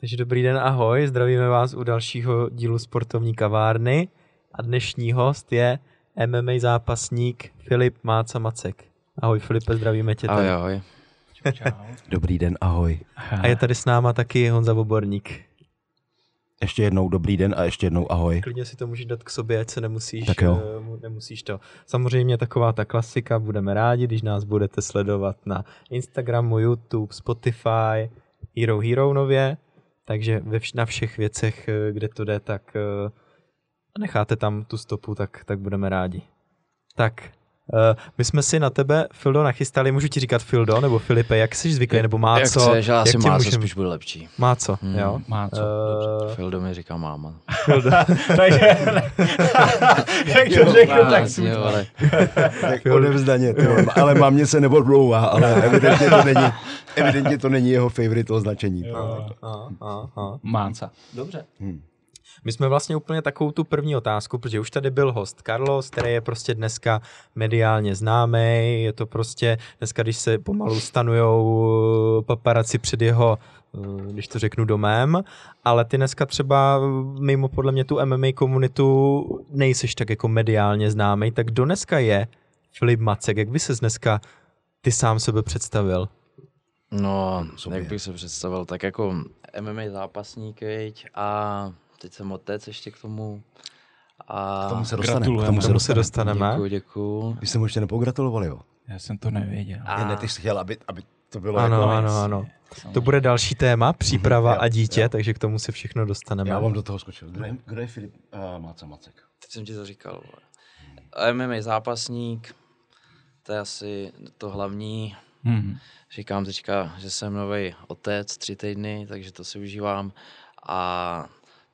Takže dobrý den, ahoj, zdravíme vás u dalšího dílu sportovní kavárny a dnešní host je MMA zápasník Filip Máca Macek. Ahoj Filipe, zdravíme tě tady. Ahoj, ahoj. Dobrý den, ahoj. A je tady s náma taky Honza Voborník. Ještě jednou dobrý den a ještě jednou ahoj. Klidně si to můžeš dát k sobě, ať se nemusíš, Tak jo. eh, mu- nemusíš to. Samozřejmě taková ta klasika, budeme rádi, když nás budete sledovat na Instagramu, YouTube, Spotify, Hero Hero nově, takže ve vš- na všech věcech, eh, kde to jde, tak eh, necháte tam tu stopu, tak, tak budeme rádi. Tak, my jsme si na tebe, Fildo, nachystali, můžu ti říkat Fildo, nebo Filipe, jak jsi zvyklý, nebo má Jak co? chceš, asi jak má co můžem- spíš bude lepší. Má co, Hmm. jo? Má co. Eh, Fildo mi říká máma. Fildo. Takže, jak to řekl, tak si ale Tak odevzdaně, ale mámě se neodlouvá, ale evidentně to není, evidentně to není jeho favorite označení. Aha, aha. Máca. Dobře. My jsme vlastně úplně takovou tu první otázku, protože už tady byl host Carlos, který je prostě dneska mediálně známý, je to prostě dneska, když se pomalu stanujou paparaci před jeho eh, když to řeknu domem, ale ty dneska třeba mimo podle mě tu MMA komunitu nejseš tak jako mediálně známý, tak kdo dneska je Filip Macek, jak by se dneska ty sám sebe představil? no, sobě. jak bych se představil, tak jako MMA zápasník, viď, a teď jsem otec ještě k tomu. A K tomu se dostaneme. Gratulujeme. K tomu se dostaneme. dostaneme. děkuju, děkuju. Vy jste mu ještě nepogratulovali, jo? Já jsem to nevěděl. A- ne, ty jsi chtěl, aby, aby to bylo Ano, jako... ano, ano. To bude další téma, příprava Mhm, jo, a dítě, jo. takže k tomu se všechno dostaneme. Já vám do toho skočil. Kdo je, kdo je Filip uh, Máca Macek? Teď jsem ti to říkal. MMA zápasník, to je asi to hlavní. Hmm. Říkám teďka, že jsem nový otec, tři týdny, takže to si užívám. A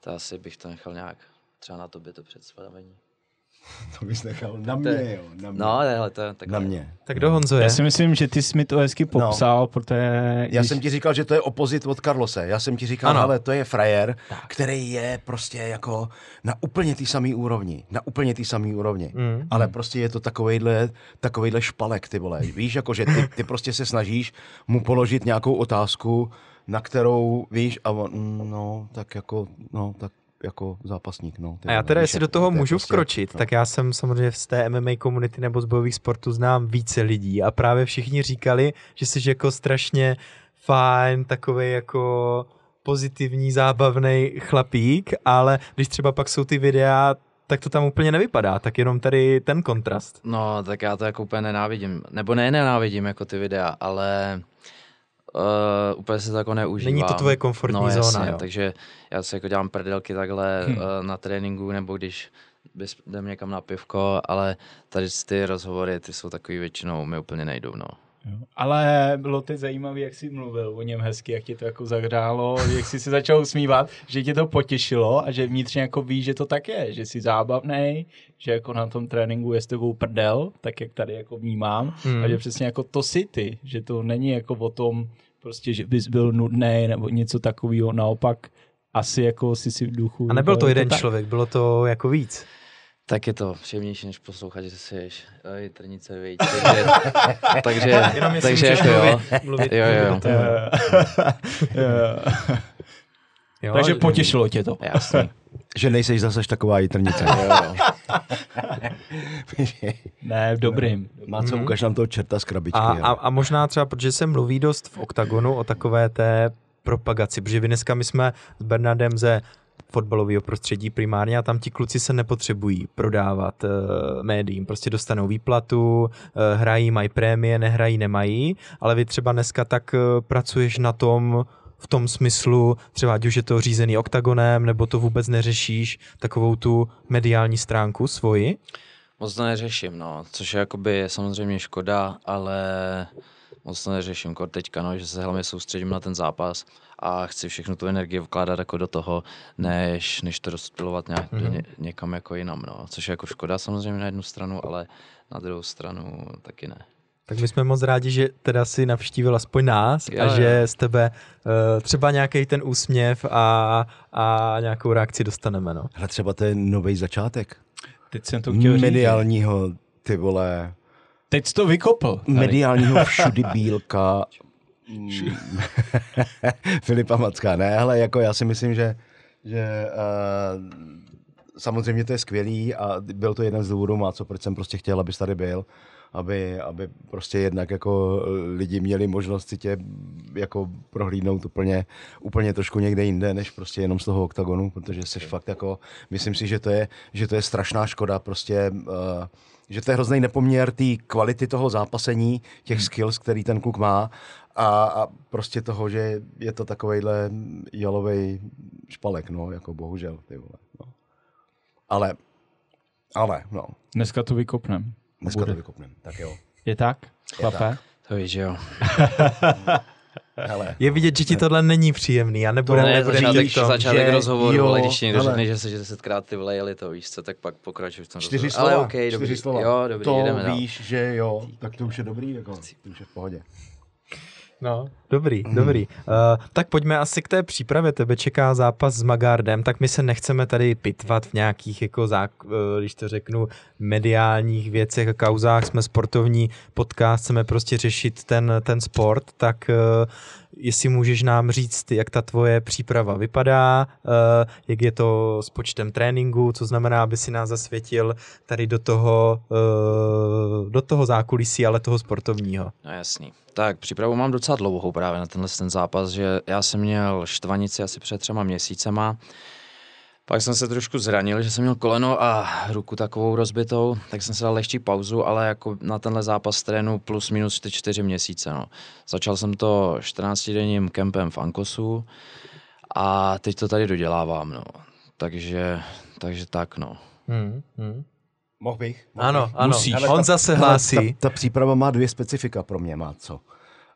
to asi bych to nechal nějak třeba na tobě to představení. To bys nechal na mě, je- jo. Na mě. No, hele, to je tak. Na mě. Tak kdo Honzo je? Já si myslím, že ty jsi mi to hezky popsal, no. protože... Já když- jsem ti říkal, že to je opozit od Carlose. Já jsem ti říkal, Ano. ale to je frajer, který je prostě jako na úplně ty samý úrovni. Na úplně ty samý úrovni. Mm. Ale prostě je to takovejhle, takovejhle špalek, ty vole. Víš, jako že ty, ty prostě se snažíš mu položit nějakou otázku, na kterou víš a on, mm, no, tak jako, no, tak jako zápasník, no. A já teda, jestli jako do toho to můžu prostě- vkročit, no. tak já jsem samozřejmě z té MMA komunity nebo z bojových sportů znám více lidí a právě všichni říkali, že jsi jako strašně fajn, takový jako pozitivní, zábavný chlapík, ale když třeba pak jsou ty videa, tak to tam úplně nevypadá, tak jenom tady ten kontrast. No, tak já to jako úplně nenávidím. Nebo ne nenávidím jako ty videa, ale uh, úplně se to jako neužívám. Není to tvoje komfortní no, zóna, jasně, jo? takže já si jako dělám prdelky takhle Hm. hmm. uh, na tréninku, nebo když bys- jdem někam na pivko, ale tady ty rozhovory, ty jsou takový většinou, mi úplně nejdou, no. Jo. Ale bylo to zajímavé, jak jsi mluvil o něm hezky, jak tě to jako zahrálo, jak jsi se začal usmívat, že tě to potěšilo a že vnitřně jako víš, že to tak je, že jsi zábavný, že jako na tom tréninku je s tebou prdel, tak jak tady jako vnímám, Hmm. hmm. a že přesně jako to si ty, že to není jako o tom, prostě, že bys byl nudný nebo něco takového, naopak asi jako si si v duchu. A nebyl to je jeden tak. člověk, bylo to jako víc. Tak je to příjemnější, než poslouchat, že jsi ješ oj, trnice, viď. Takže, takže, Jenom takže jako jo. mluvit, Jo, jo. Jo. Jo, Takže že- potěšilo tě to. Jasný. Že nejseš zase taková jitrnice. Ne, v dobrým. Má co, ukaž nám toho čerta z krabičky. A, a, a možná třeba, protože se mluví dost v OKTAGONu o takové té propagaci, protože vy dneska my jsme s Bernardem ze fotbalového prostředí primárně a tam ti kluci se nepotřebují prodávat uh, médiím, prostě dostanou výplatu, uh, hrají, mají prémie, nehrají, nemají, ale vy třeba dneska tak uh, pracuješ na tom, v tom smyslu, třeba ať už je to řízený oktagonem, nebo to vůbec neřešíš, takovou tu mediální stránku svoji. Moc to neřeším, no, což je jakoby samozřejmě škoda, ale moc to neřeším kor teďka, no, že se hlavně soustředím na ten zápas a chci všechnu tu energii vkládat jako do toho, než, než to rozptilovat nějak mm-hmm. ně, někam jako jinam, no, což je jako škoda samozřejmě na jednu stranu, ale na druhou stranu taky ne. Tak my jsme moc rádi, že teda si navštívil aspoň nás Jo, a jo. že z tebe uh, třeba nějaký ten úsměv a, a nějakou reakci dostaneme. No. Hele, třeba to je nový začátek. Teď jsem to chtěl. Mediálního, ty vole, Teď jsi to vykopl. tady. mediálního všudy bílka Mm. Filipa Macka, ne, ale jako já si myslím, že, že uh, samozřejmě to je skvělý a byl to jeden z důvodů, má co, proč jsem prostě chtěl, abys tady byl, aby, aby prostě jednak jako lidi měli možnost si tě jako prohlídnout úplně, úplně trošku někde jinde, než prostě jenom z toho oktagonu, protože jsi fakt jako, myslím si, že to je, že to je strašná škoda, prostě uh, že to je hrozný nepoměr té kvality toho zápasení, těch skills, který ten kluk má a, a prostě toho, že je to takovejhle jalový špalek, no, jako bohužel, ty vole, no. Ale, ale, no, Dneska to vykopnem. Dneska Bude. to vykopnem, tak jo. Je tak? Chlape? tak. To víš, že jo. Hele, Je vidět, že ti tohle není příjemný a nebude, To Ne, nebude začátek, říct to. začátek že rozhovoru, jo, ale když někdo hele. řekne, že se že desetkrát ty vole jeli to, víš co, tak pak pokračuješ v tom čtyři rozhovoru. slova, Ale okay, dobrý. čtyři slova. Jo, dobrý, to jdeme dál. víš, že jo, tak to už je dobrý, jako, to už je v pohodě. No, dobrý, Hmm. dobrý. Uh, tak pojďme asi k té přípravě. Tebe čeká zápas s Magardem, tak my se nechceme tady pitvat v nějakých, jako zák- eh, když to řeknu, mediálních věcech a kauzách. Jsme sportovní podcast, chceme prostě řešit ten, ten sport, tak uh, jestli můžeš nám říct, jak ta tvoje příprava vypadá, uh, jak je to s počtem tréninku, co znamená, aby si nás zasvětil tady do toho, uh, do toho zákulisí, ale toho sportovního. No jasný. Tak, přípravu mám docela dlouhou právě na tenhle ten zápas, že já jsem měl štvanici asi před třema měsícema, pak jsem se trošku zranil, že jsem měl koleno a ruku takovou rozbitou, tak jsem si dal lehčí pauzu, ale jako na tenhle zápas trénu plus minus ty čtyři měsíce. No. Začal jsem to 14-denním kempem v Ankosu a teď to tady dodělávám. No. Takže, takže tak no. Hmm, hmm. Mohl bych? Mohl Ano, bych? ano. Musíš. Ale On ta- zase hlásí. Ta, ta příprava má dvě specifika pro mě, má co.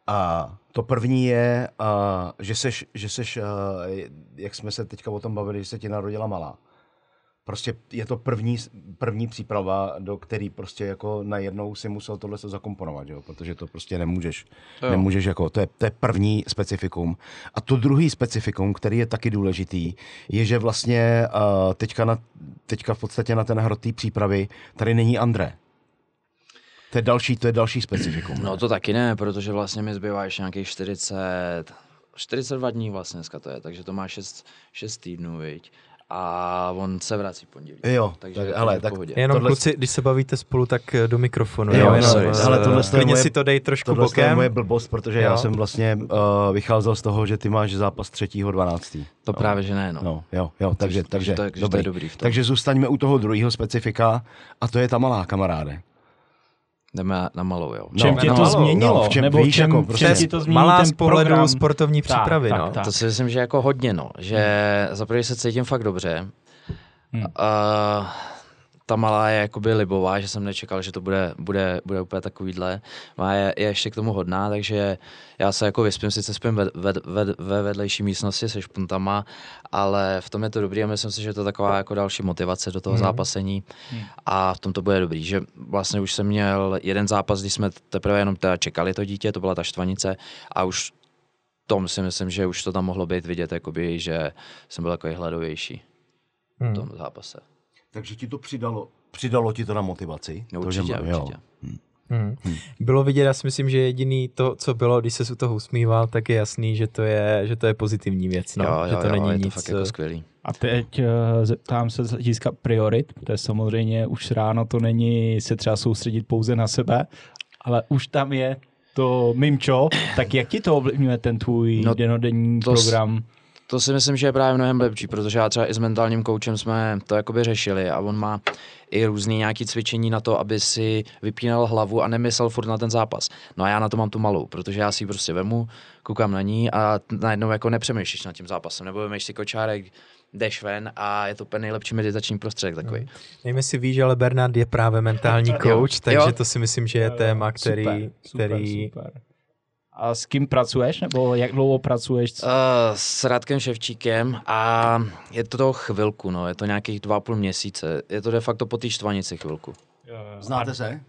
A to první je, a, že seš, že seš a, jak jsme se teďka o tom bavili, že se ti narodila malá. Prostě je to první, první příprava, do který prostě jako najednou si musel tohle se zakomponovat, jo? protože to prostě nemůžeš. To jo. nemůžeš jako, to je, to je první specifikum. A to druhý specifikum, který je taky důležitý, je, že vlastně uh, teďka, na, teďka v podstatě na ten hrot té přípravy tady není André. To je další, to je další specifikum. No to taky ne, protože vlastně mi zbývá ještě nějakých 40, 42 dní vlastně dneska to je, takže to má 6, 6 týdnů, viď? A on se vrací v pondělí. Jo, takže, tak, takže hele, tak pohodě. Jenom Tohle- kluci, když se bavíte spolu, tak eh, do mikrofonu. Jo, Jo, jenom, sorry. Ale tohle je moje- si to dej trošku Tohle je bokem. moje blbost, protože Jo. já jsem vlastně uh, vycházel z toho, že ty máš zápas 3.12. To právě, že ne, no. No, jo, jo, takže, takže, to je- že to dobrý. je dobrý v tom. takže zůstaňme u toho druhého specifika a to je ta malá kamaráde. Jdeme na malou, jo. No, Čem tě no, to no, změnilo? no, v čem- Nebo víš, v čem, jako v prostě- čem ti to změní Malá ten z pohledu program? sportovní přípravy, tak, no. Tak, tak. To si myslím, že jako hodně, no. Že za prvý se cítím fakt dobře. Hmm. Uh, ta malá je jakoby libová, že jsem nečekal, že to bude, bude, bude úplně takovýhle. Má je, je ještě k tomu hodná, takže já se jako vyspím, sice spím ve, ve, ve, ve vedlejší místnosti se špuntama, ale v tom je to dobrý a myslím si, že to je taková jako další motivace do toho Mhm. zápasení a v tom to bude dobrý, že vlastně už jsem měl jeden zápas, kdy jsme teprve jenom teda čekali to dítě, to byla ta štvanice a už tom si myslím, že už to tam mohlo být vidět, jakoby, že jsem byl takový hladovější v Hmm. tom zápase. Takže ti to přidalo, přidalo ti to na motivaci? No, to, určitě, že, jo. určitě. Hmm. Bylo vidět, já si myslím, že jediný to, co bylo, když se u toho usmíval, tak je jasný, že to je, že to je pozitivní věc, no. jo, že jo, to jo, není je to nic. fakt jako eh, skvělý. A teď uh, zeptám se z hlediska priorit, to je samozřejmě už ráno to není se třeba soustředit pouze na sebe, ale už tam je to mimčo, tak jak ti to ovlivňuje ten tvůj No, no, denodenní to s- program? To si myslím, že je právě mnohem lepší, protože já třeba i s mentálním koučem jsme to jakoby řešili a on má i různý nějaký cvičení na to, aby si vypínal hlavu a nemyslel furt na ten zápas. No a já na to mám tu malou, protože já si ji prostě vemu, koukám na ní a najednou jako nepřemýšlíš nad tím zápasem, nebo vemeš si kočárek, jdeš ven a je to úplně nejlepší meditační prostředek takový. Nevím, jestli víš, ale Bernard je právě mentální coach, takže Jo. to si myslím, že je téma, který... super, super, který... super. A s kým pracuješ, nebo jak dlouho pracuješ? Uh, s Radkem Ševčíkem a je to to chvilku, no, je to nějakých dva a půl měsíce. Je to de facto po té štvanici chvilku. Znáte se?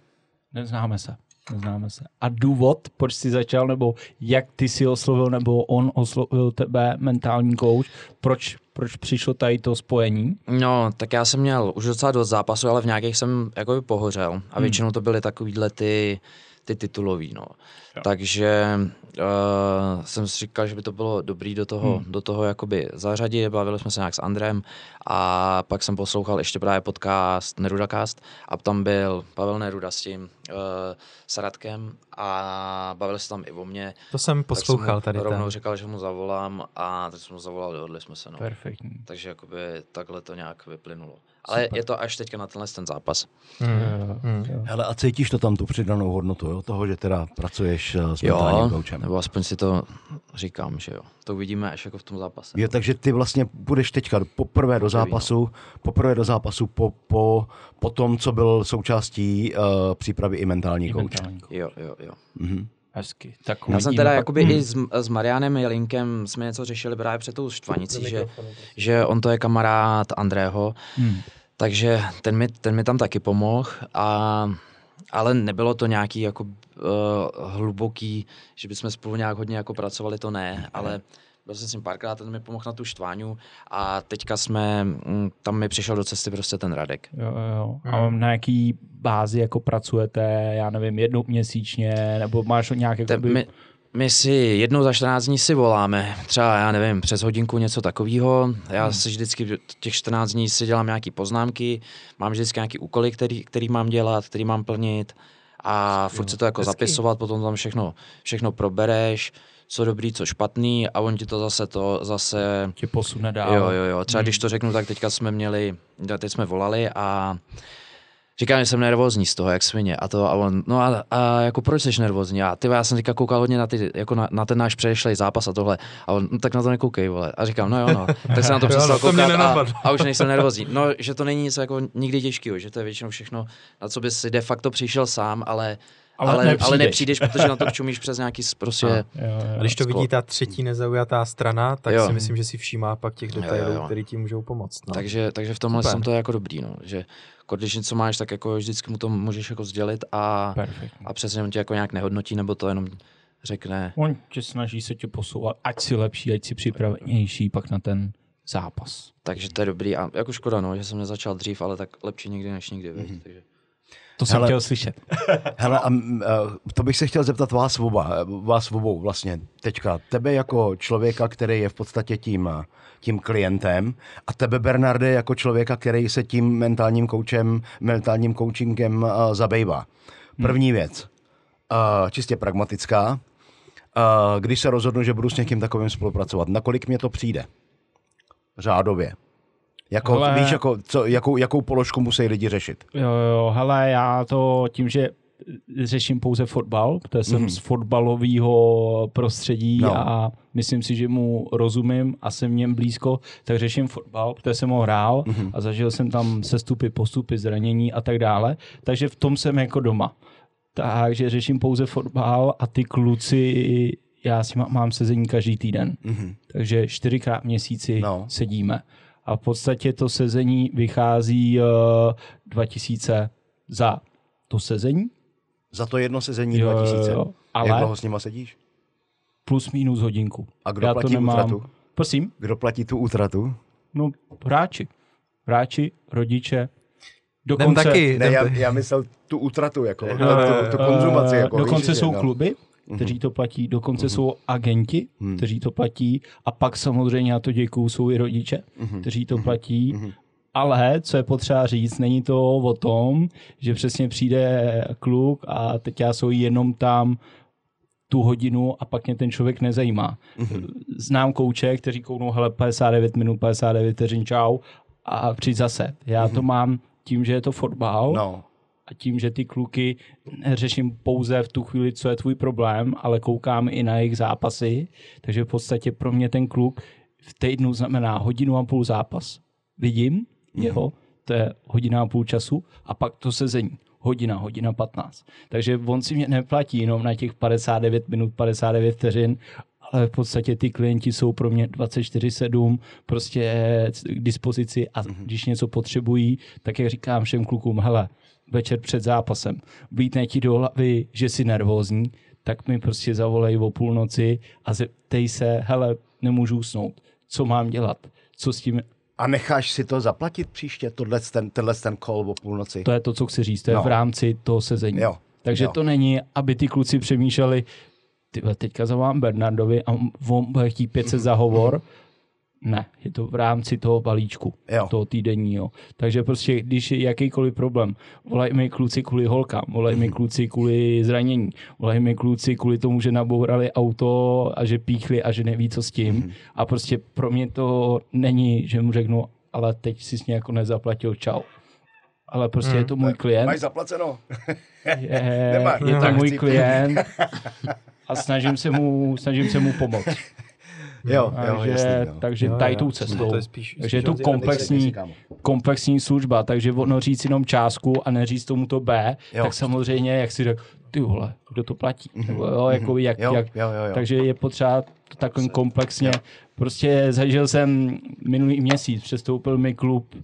Neznáme se. Neznáme se. A důvod, proč jsi začal, nebo jak ty si oslovil, nebo on oslovil tebe, mentální coach, proč, proč přišlo tady to spojení? No, tak já jsem měl už docela dost zápasů, ale v nějakých jsem jako pohořel. A většinou to byly takovýhle ty, ty ty titulový, no. Takže uh, jsem si říkal, že by to bylo dobrý do toho, hmm. do toho jakoby zařadit, bavili jsme se nějak s Andrem a pak jsem poslouchal ještě právě podcast Nerudacast a tam byl Pavel Neruda s tím uh, Saratkem a bavili se tam i o mě. To jsem poslouchal tak jsem tady rovnou ten. říkal, že mu zavolám a teď jsem mu zavolal, dohodli jsme se. No. Perfektní. Takže jakoby takhle to nějak vyplynulo. Ale je to až teďka na tenhle ten zápas. Hmm. Hmm. Hele, a cítíš to tam tu přidanou hodnotu, jo? toho, že teda pracuješ eh, s mentálním Jo, koučem? nebo aspoň si to říkám, že jo. To uvidíme až jako v tom zápase. Jo, takže ty vlastně budeš teďka poprvé do zápasu, poprvé do zápasu po, po, po tom, co byl součástí uh, přípravy i mentální I kouč. Jo, jo, jo. Mhm. Hezky. Tak Já jsem teda pak- jakoby Hmm. i s, s Marianem Jelinkem jsme něco řešili právě před tou štvanicí, že, že on to je kamarád Andrého, Hmm. takže ten mi, ten mi tam taky pomohl, a, ale nebylo to nějaký jako uh, hluboký, že bychom spolu nějak hodně jako pracovali, to ne, ale byl jsem s ním párkrát, ten mi pomohl na tu štváňu a teďka jsme, mm, tam mi přišel do cesty prostě ten Radek. Jo, jo, jo. A na jaký bázi jako pracujete, já nevím, jednou měsíčně, nebo máš nějak jako Te, my, my si jednou za 14 dní si voláme, třeba já nevím, přes hodinku něco takového. Já si vždycky těch 14 dní si dělám nějaké poznámky, mám vždycky nějaké úkoly, který, který mám dělat, který mám plnit a furt si to jako hezký. zapisovat, potom tam všechno, všechno probereš, co dobrý, co špatný a on ti to zase to zase tě posune dál. Jo, jo, jo. Třeba když to řeknu, tak teďka jsme měli, teď jsme volali a říkám, že jsem nervózní z toho, jak svině. A to a on, no a, a jako proč jsi nervózní? A ty já jsem teďka koukal hodně na, ty, jako na, na ten náš předešlý zápas a tohle. A on, no, tak na to nekoukej, vole. A říkám, no jo, no. Tak jsem na to přestal no, koukat a, a, už nejsem nervózní. No, že to není nic jako nikdy těžkého, že to je většinou všechno, na co bys si de facto přišel sám, ale Ale ale, nepřijdeš. ale nepřijdeš, protože na to čumíš přes nějaký prostě... Jo, jo. A když to Sklo- vidí ta třetí nezaujatá strana, tak Jo. si myslím, že si všímá pak těch detailů, jo, jo. které ti můžou pomoct. No. Takže, takže v tomhle Super. jsem to jako dobrý, no. že jako když něco máš, tak jako vždycky mu to můžeš jako sdělit a, Perfektní. a přesně on tě jako nějak nehodnotí, nebo to jenom řekne. On tě snaží se tě posouvat, ať si lepší, ať si připravenější pak na ten zápas. Takže to je dobrý a jako škoda, no, že jsem nezačal dřív, ale tak lepší nikdy než nikdy, mm-hmm. takže. To jsem Hele. chtěl slyšet. Hele, a, m, uh, to bych se chtěl zeptat vás oba, eh, vás obou vlastně teďka. Tebe jako člověka, který je v podstatě tím, eh, tím klientem a tebe Bernarde jako člověka, který se tím mentálním koučem, mentálním coachingem uh, zabývá. První věc, uh, čistě pragmatická, uh, když se rozhodnu, že budu s někým takovým spolupracovat, nakolik mě to přijde? Řádově. Jako, Hele. Víš, jako, co, jakou, jakou položku musí lidi řešit? Jo, jo, hele, já to tím, že řeším pouze fotbal, protože jsem z fotbalového prostředí No. a myslím si, že mu rozumím a jsem v něm blízko, tak řeším fotbal, protože jsem ho hrál a zažil jsem tam sestupy, postupy, zranění a tak dále, takže v tom jsem jako doma. Takže řeším pouze fotbal a ty kluci, já si má- mám sezení každý týden, takže čtyřikrát v měsíci No. sedíme. A v podstatě to sezení vychází uh, 2000 za to sezení, Za to jedno sezení Jo, jo, 2000. jo, ale- Jak dlouho s nima sedíš? plus minus hodinku. A kdo Já platí to nemám. útratu? Prosím, Kdo platí tu útratu? no hráči. Hráči, rodiče. Jdem Dokonce, taky. Ne, já, taky. já myslel tu útratu, jako Jo, tu, tu konzumaci. eh, Jako, dokonce víš, jsou no. kluby, kteří to platí, dokonce jsou agenti, Mhm. kteří to platí a pak samozřejmě, já to děkuju, jsou i rodiče, Mhm. kteří to platí. Ale, co je potřeba říct, není to o tom, že přesně přijde kluk a teď já jsou jenom tam tu hodinu a pak mě ten člověk nezajímá. Mhm. Znám kouče, kteří kouknou, hele, 59 minut, 59 vteřin, čau a přijď zase. Já to mám tím, že je to fotbal, Mhm. No, a tím, že ty kluky neřeším pouze v tu chvíli, co je tvůj problém, ale koukám i na jejich zápasy, takže v podstatě pro mě ten kluk v týdnu znamená hodinu a půl zápas. Vidím jeho, to je hodina a půl času a pak to sezení. Hodina, hodina 15. Takže on si mě neplatí jenom na těch 59 minut, 59 vteřin, ale v podstatě ty klienti jsou pro mě 24-7 prostě k dispozici a když něco potřebují, tak jak říkám všem klukům, hele, večer před zápasem, vlítne ti do hlavy, že jsi nervózní, tak mi prostě zavolej o půlnoci a zeptej se, hele, nemůžu usnout, co mám dělat, co s tím, a necháš si to zaplatit příště, tohle ten, tenhle ten call o půlnoci? to je to, co chci říct, to je No. v rámci toho sezení. Jo, Takže Jo. to není, aby ty kluci přemýšleli, ty vole, teďka zavolám Bernardovi a on bude chtít 500 za hovor. Ne, je to v rámci toho balíčku, Jo. toho týdenního. Takže prostě, když je jakýkoliv problém, volají mi kluci kvůli holkám, volají mi kluci kvůli zranění, volají mi kluci kvůli tomu, že nabourali auto a že píchli a že neví, co s tím. A prostě pro mě to není, že mu řeknu, ale teď si s jako nezaplatil, čau. Ale prostě je to můj klient. Máš zaplaceno? Je, Nemáš, je to můj klient a snažím se mu, snažím se mu pomoct. Jo, jo, Takže, jasný, no. takže Jo, tady jo. tou cestou. To je spíš- takže je to komplexní, komplexní služba, takže ono říct jenom částku a neříct tomu to B, Jo. tak samozřejmě, jak si řekl, ty vole, kdo to platí? Nebo jo, jako jak, Jo, jak, jo, jo, jo. Takže je potřeba to takovým komplexně. Prostě zažil jsem minulý měsíc, přestoupil mi klub,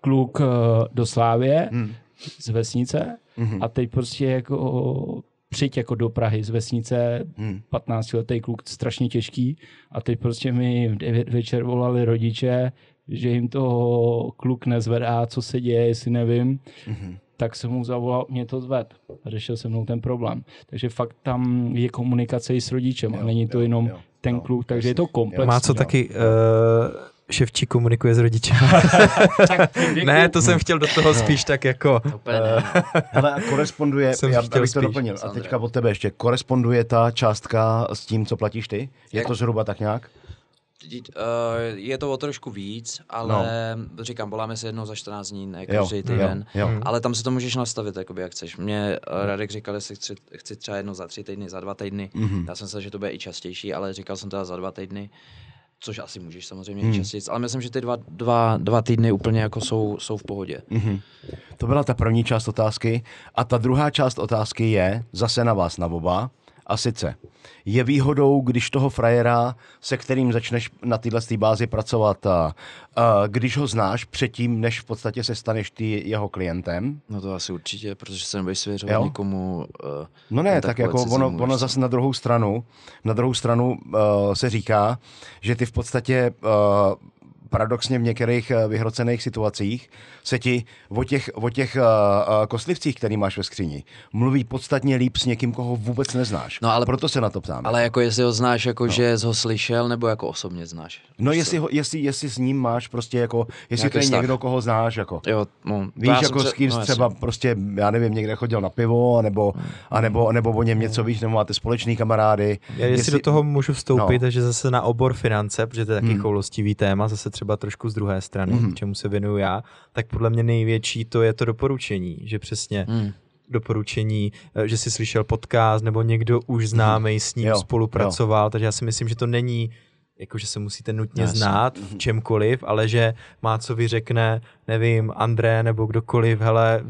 kluk eh, do Slávě Hmm. z vesnice Mhm. a teď prostě jako přijď jako do Prahy z vesnice, Hmm. 15 letý kluk, strašně těžký a teď prostě mi v 9 večer volali rodiče, že jim to kluk nezvedá, co se děje, jestli nevím, Mhm. tak jsem mu zavolal, mě to zved a řešil se mnou ten problém. Takže fakt tam je komunikace i s rodičem a Jo, není to jo, jenom jo, ten jo, kluk, takže je jasně. to komplexní. Má co jo. taky uh, ševčí komunikuje s rodiči. ne, to jsem chtěl do toho spíš tak jako... Úplně ne. Hele, a koresponduje, Jsem já abych to spíš, doplnil, a teďka od tebe ještě, koresponduje ta částka s tím, co platíš ty? Je Jak- to zhruba tak nějak? Uh, je to o trošku víc, ale no. říkám, voláme se jednou za 14 dní, ne každý jo, týden. jo. Ale tam si to můžeš nastavit, jakoby, jak chceš. Mě uh, Radek říkal, jestli chci, chci třeba jednou za tři týdny, za dva týdny. Mhm. Já jsem myslel, že to bude i častější, ale říkal jsem teda za dva týdny. Což asi můžeš samozřejmě Hmm. častěji, ale myslím, že ty dva, dva, dva týdny úplně jako jsou, jsou v pohodě. Mhm. To byla ta první část otázky. A ta druhá část otázky je zase na vás na oba. A sice, je výhodou, když toho frajera, se kterým začneš na téhle té bázi pracovat, a, a když ho znáš předtím, než v podstatě se staneš ty jeho klientem? No to asi určitě, protože se nebudeš svěřovat Jo. nikomu. Uh, No ne, tak jako ono, ono zase na druhou stranu, na druhou stranu uh, se říká, že ty v podstatě uh, paradoxně v některých uh, vyhrocených situacích se ti o těch, o těch uh, uh, kostlivcích, který máš ve skříni, mluví podstatně líp s někým, koho vůbec neznáš. No, ale- Proto se na to ptám. Ale jako jestli ho znáš, jako no. že jsi ho slyšel, nebo jako osobně znáš. no jestli, ho, jestli, jestli s ním máš prostě jako, jestli Nějaký to je vztah. někdo, koho znáš, jako. Jo, no, Víš, jako s kým no, třeba prostě, já nevím, někde chodil na pivo, anebo, anebo, anebo o něm něco víš, nebo máte společný kamarády. Já jestli, do toho můžu vstoupit, No. takže zase na obor finance, protože to je taky Hmm. hmm. choulostivý téma, zase třeba trošku z druhé strany, Mhm. hmm. čemu se věnuju já, tak podle mě největší to je to doporučení, že přesně Hmm. doporučení, eh, že si slyšel podcast, nebo někdo už známý s ním Jo, spolupracoval, takže já si myslím, že to není jako, že se musíte nutně Jasně. znát v čemkoliv, ale že má co vyřekne, nevím, André nebo kdokoliv, hele,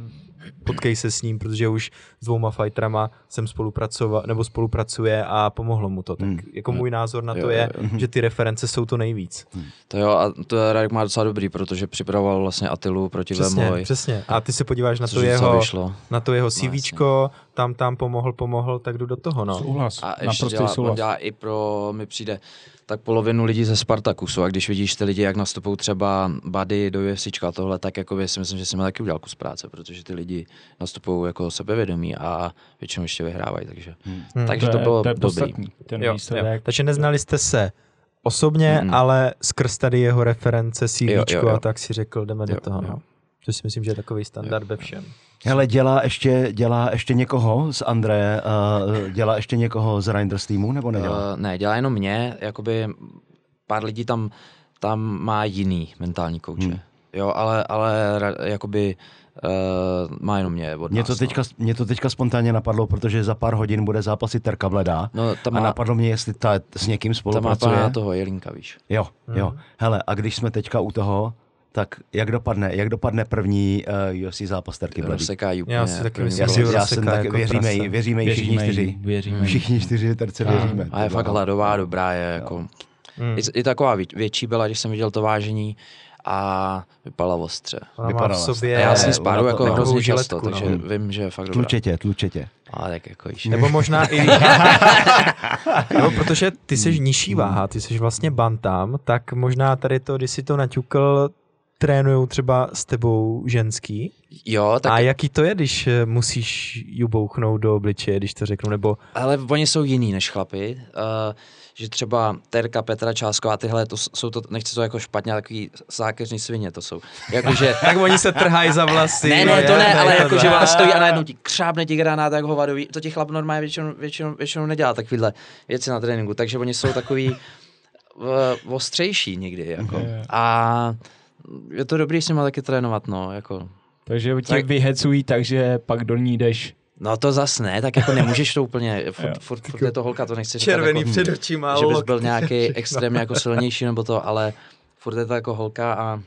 potkej se s ním, protože už s dvouma fighterama jsem spolupracoval, nebo spolupracuje a pomohlo mu to. Tak Hmm. jako můj názor na to jo, je, jo. že ty reference jsou to nejvíc. To jo, a to Radek má docela dobrý, protože připravoval vlastně Atilu proti Přesně, Vemoj. přesně. A ty se podíváš na což to jeho, vyšlo. na to jeho No, CVčko, tam, tam pomohl, pomohl, tak jdu do toho, no. Souhlas, A ještě dělá, souhlas. dělá i pro, mi přijde, tak polovinu lidí ze Spartakusu a když vidíš ty lidi, jak nastupují třeba Buddy do UFCčka a tohle, tak jako si myslím, že měl taky udělal kus práce, protože ty lidi nastupují jako sebevědomí a většinou ještě vyhrávají, takže, Hmm. takže to, bylo to je dobrý. ten Jo, jo. výsledek. Takže neznali jste se osobně, Mm. ale skrz tady jeho reference, jo. a tak si řekl, jdeme do Jo, toho. jo. No. To si myslím, že je takový standard ve všem. Hele, dělá ještě, dělá ještě někoho z André, uh, dělá ještě někoho z Reinders týmu, nebo nedělá? Uh, ne, dělá jenom mě, jakoby pár lidí tam, tam má jiný mentální kouče. Hmm. Jo, ale, ale jakoby uh, má jenom mě od Mě nás, to, teďka, mě to teďka spontánně napadlo, protože za pár hodin bude zápasit Terka Vleda. No, no tam A má, napadlo mě, jestli ta s někým tam má spolupracuje. toho Jelinka, víš. Jo, jo. Hele, a když jsme teďka u toho, tak jak dopadne, jak dopadne první uh, UFC zápas Terky úplně. Já si taky myslím, Já, si, že já jsem tak, jako věříme, prase. jí, věříme jí všichni Věříme čtyři. věříme. Všichni čtyři terce A- věříme. A je fakt hladová, dobrá je, jako. Hmm. I, I taková vě- větší byla, když jsem viděl to vážení a vypadala ostře. Vypadala v sobě A já ona spáru to- jako hrozně často, no. takže vím, že je fakt dobrá. Tlučetě, tlučetě. Ale tak jako již. Nebo možná i... jo, protože ty jsi nižší váha, ty jsi vlastně bantam, tak možná tady to, když si to naťukl, trénujou třeba s tebou ženský? Jo, tak A jaký to je, když eh, musíš ju bouchnout do obličeje, když to řeknu, nebo Ale oni jsou jiný než chlapi, uh, že třeba Terka, Petra Čásková, tyhle, to jsou to, nechci to jako špatně, ale takový zákeřní svině to jsou. Jakože, tak oni se trhají za vlasy. ne, ne, to ne, ale jakože ona stojí a najednou ti křábne ti granát jak hovadový, to ti chlap normálně většinou, většinou, většinou nedělá takovýhle věci na tréninku, takže oni jsou takový uh, ostřejší někdy, jako. A je to dobrý s nimi taky trénovat, no, jako. Takže tě Tak- vyhecují, takže pak do ní jdeš. No to zas ne, tak jako nemůžeš to úplně, furt, furt, furt je to holka, to nechci říkat Červený jako, před očima. že bys byl nějaký extrémně jako silnější nebo to, ale furt je to jako holka a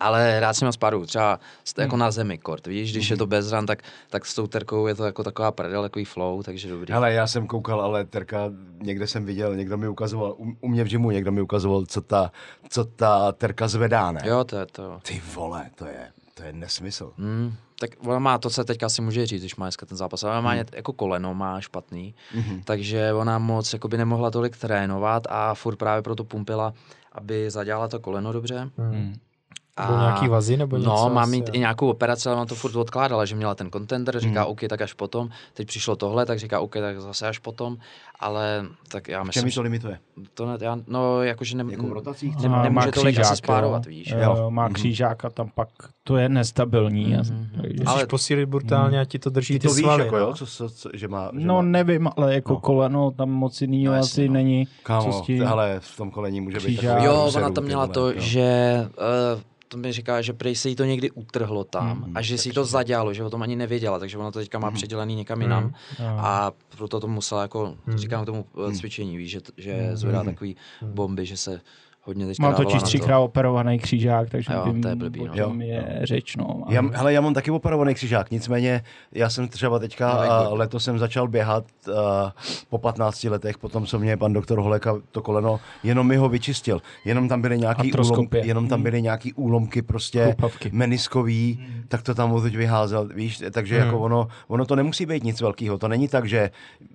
ale rád s nima spáru, třeba jako na zemi kort, víš, když je to bez ran, tak, tak s tou terkou je to jako taková prdel, takový flow, takže dobrý. Hele, já jsem koukal, ale Terka, někde jsem viděl, někdo mi ukazoval, u, u mě v gymu někdo mi ukazoval, co ta, co ta Terka zvedá, ne? Jo, to je to. Ty vole, to je, to je nesmysl. Hmm, tak ona má to, co teďka si může říct, když má dneska ten zápas, ale ona má ně- jako koleno, má špatný, Mhm. takže ona moc jakoby nemohla tolik trénovat a furt právě proto pumpila, aby zadělala to koleno dobře. Hmm. A... Nebo nějaký vazy, nebo něco? No, má asi, mít i nějakou operaci, ale ona to furt odkládala, že měla ten contender, říká Hmm. OK, tak až potom. Teď přišlo tohle, tak říká OK, tak zase až potom. Ale tak já myslím, mi že to limituje? to ne, já, no, jakože ne, Jako v rotacích? ne, nemůže tolik asi křížák, spárovat, jo. víš. Jo, Jo. má Mhm. křížák a tam pak to je nestabilní. Mhm. Mm-hmm. Ale- posílit brutálně a ti to drží Ty ty, to víš, svaly. jako no. jo, co, co, co, že má, že No má, nevím, ale jako No. no. koleno tam moc jinýho No, no, asi no. není. kámo, hele, v tom kolení může být Křížák. takový Jo, ona tam měla to, že uh, to mi říká, že prej se jí to někdy utrhlo tam Mhm. a že si to zadělalo, že o tom ani nevěděla, takže ona to teďka má předělaný někam jinam Jo. a proto to musela jako, Mhm. Říkám k tomu uh, cvičení, víš, že, že zvedá Mhm. takový bomby, že se hodně teďka Mám totiž to. třikrát operovaný křížák, takže Jo, vím, to je blbý, o no. čem Jo. je řeč. No. A- Já, hele, já mám taky operovaný křižák, nicméně já jsem třeba teďka, No, jako- letos jsem začal běhat uh, po 15 letech, potom co mě pan doktor Holeka to koleno, jenom mi ho vyčistil, jenom tam byly nějaký, úlom, jenom tam Hmm. byly nějaký úlomky prostě Chlupavky. meniskový, tak to tam odtud vyházel, víš, takže Hmm. jako ono, ono to nemusí být nic velkého, to není tak, že,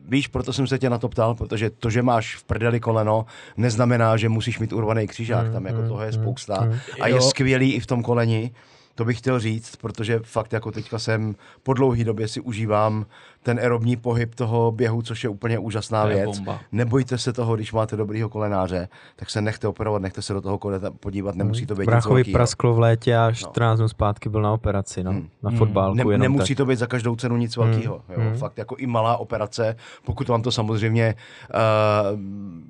víš, proto jsem se tě na to ptal, protože to, že máš v prdeli koleno, neznamená, že musíš mít urvaný křížák, tam jako toho je spousta a je Jo. skvělý i v tom koleni, to bych chtěl říct, protože fakt jako teďka jsem po dlouhé době si užívám ten aerobní pohyb toho běhu, což je úplně úžasná To je věc. bomba. Nebojte se toho, když máte dobrýho kolenáře, tak se nechte operovat, nechte se do toho koleta podívat, nemusí to být nic velkýho. prasklo v létě a No. 14 dnů zpátky byl na operaci, no. Hmm. Na Hmm. fotbálku Ne, jenom nemusí tak. to být za každou cenu nic velkého. Jo. Hmm. Fakt jako i malá operace, pokud vám to samozřejmě uh,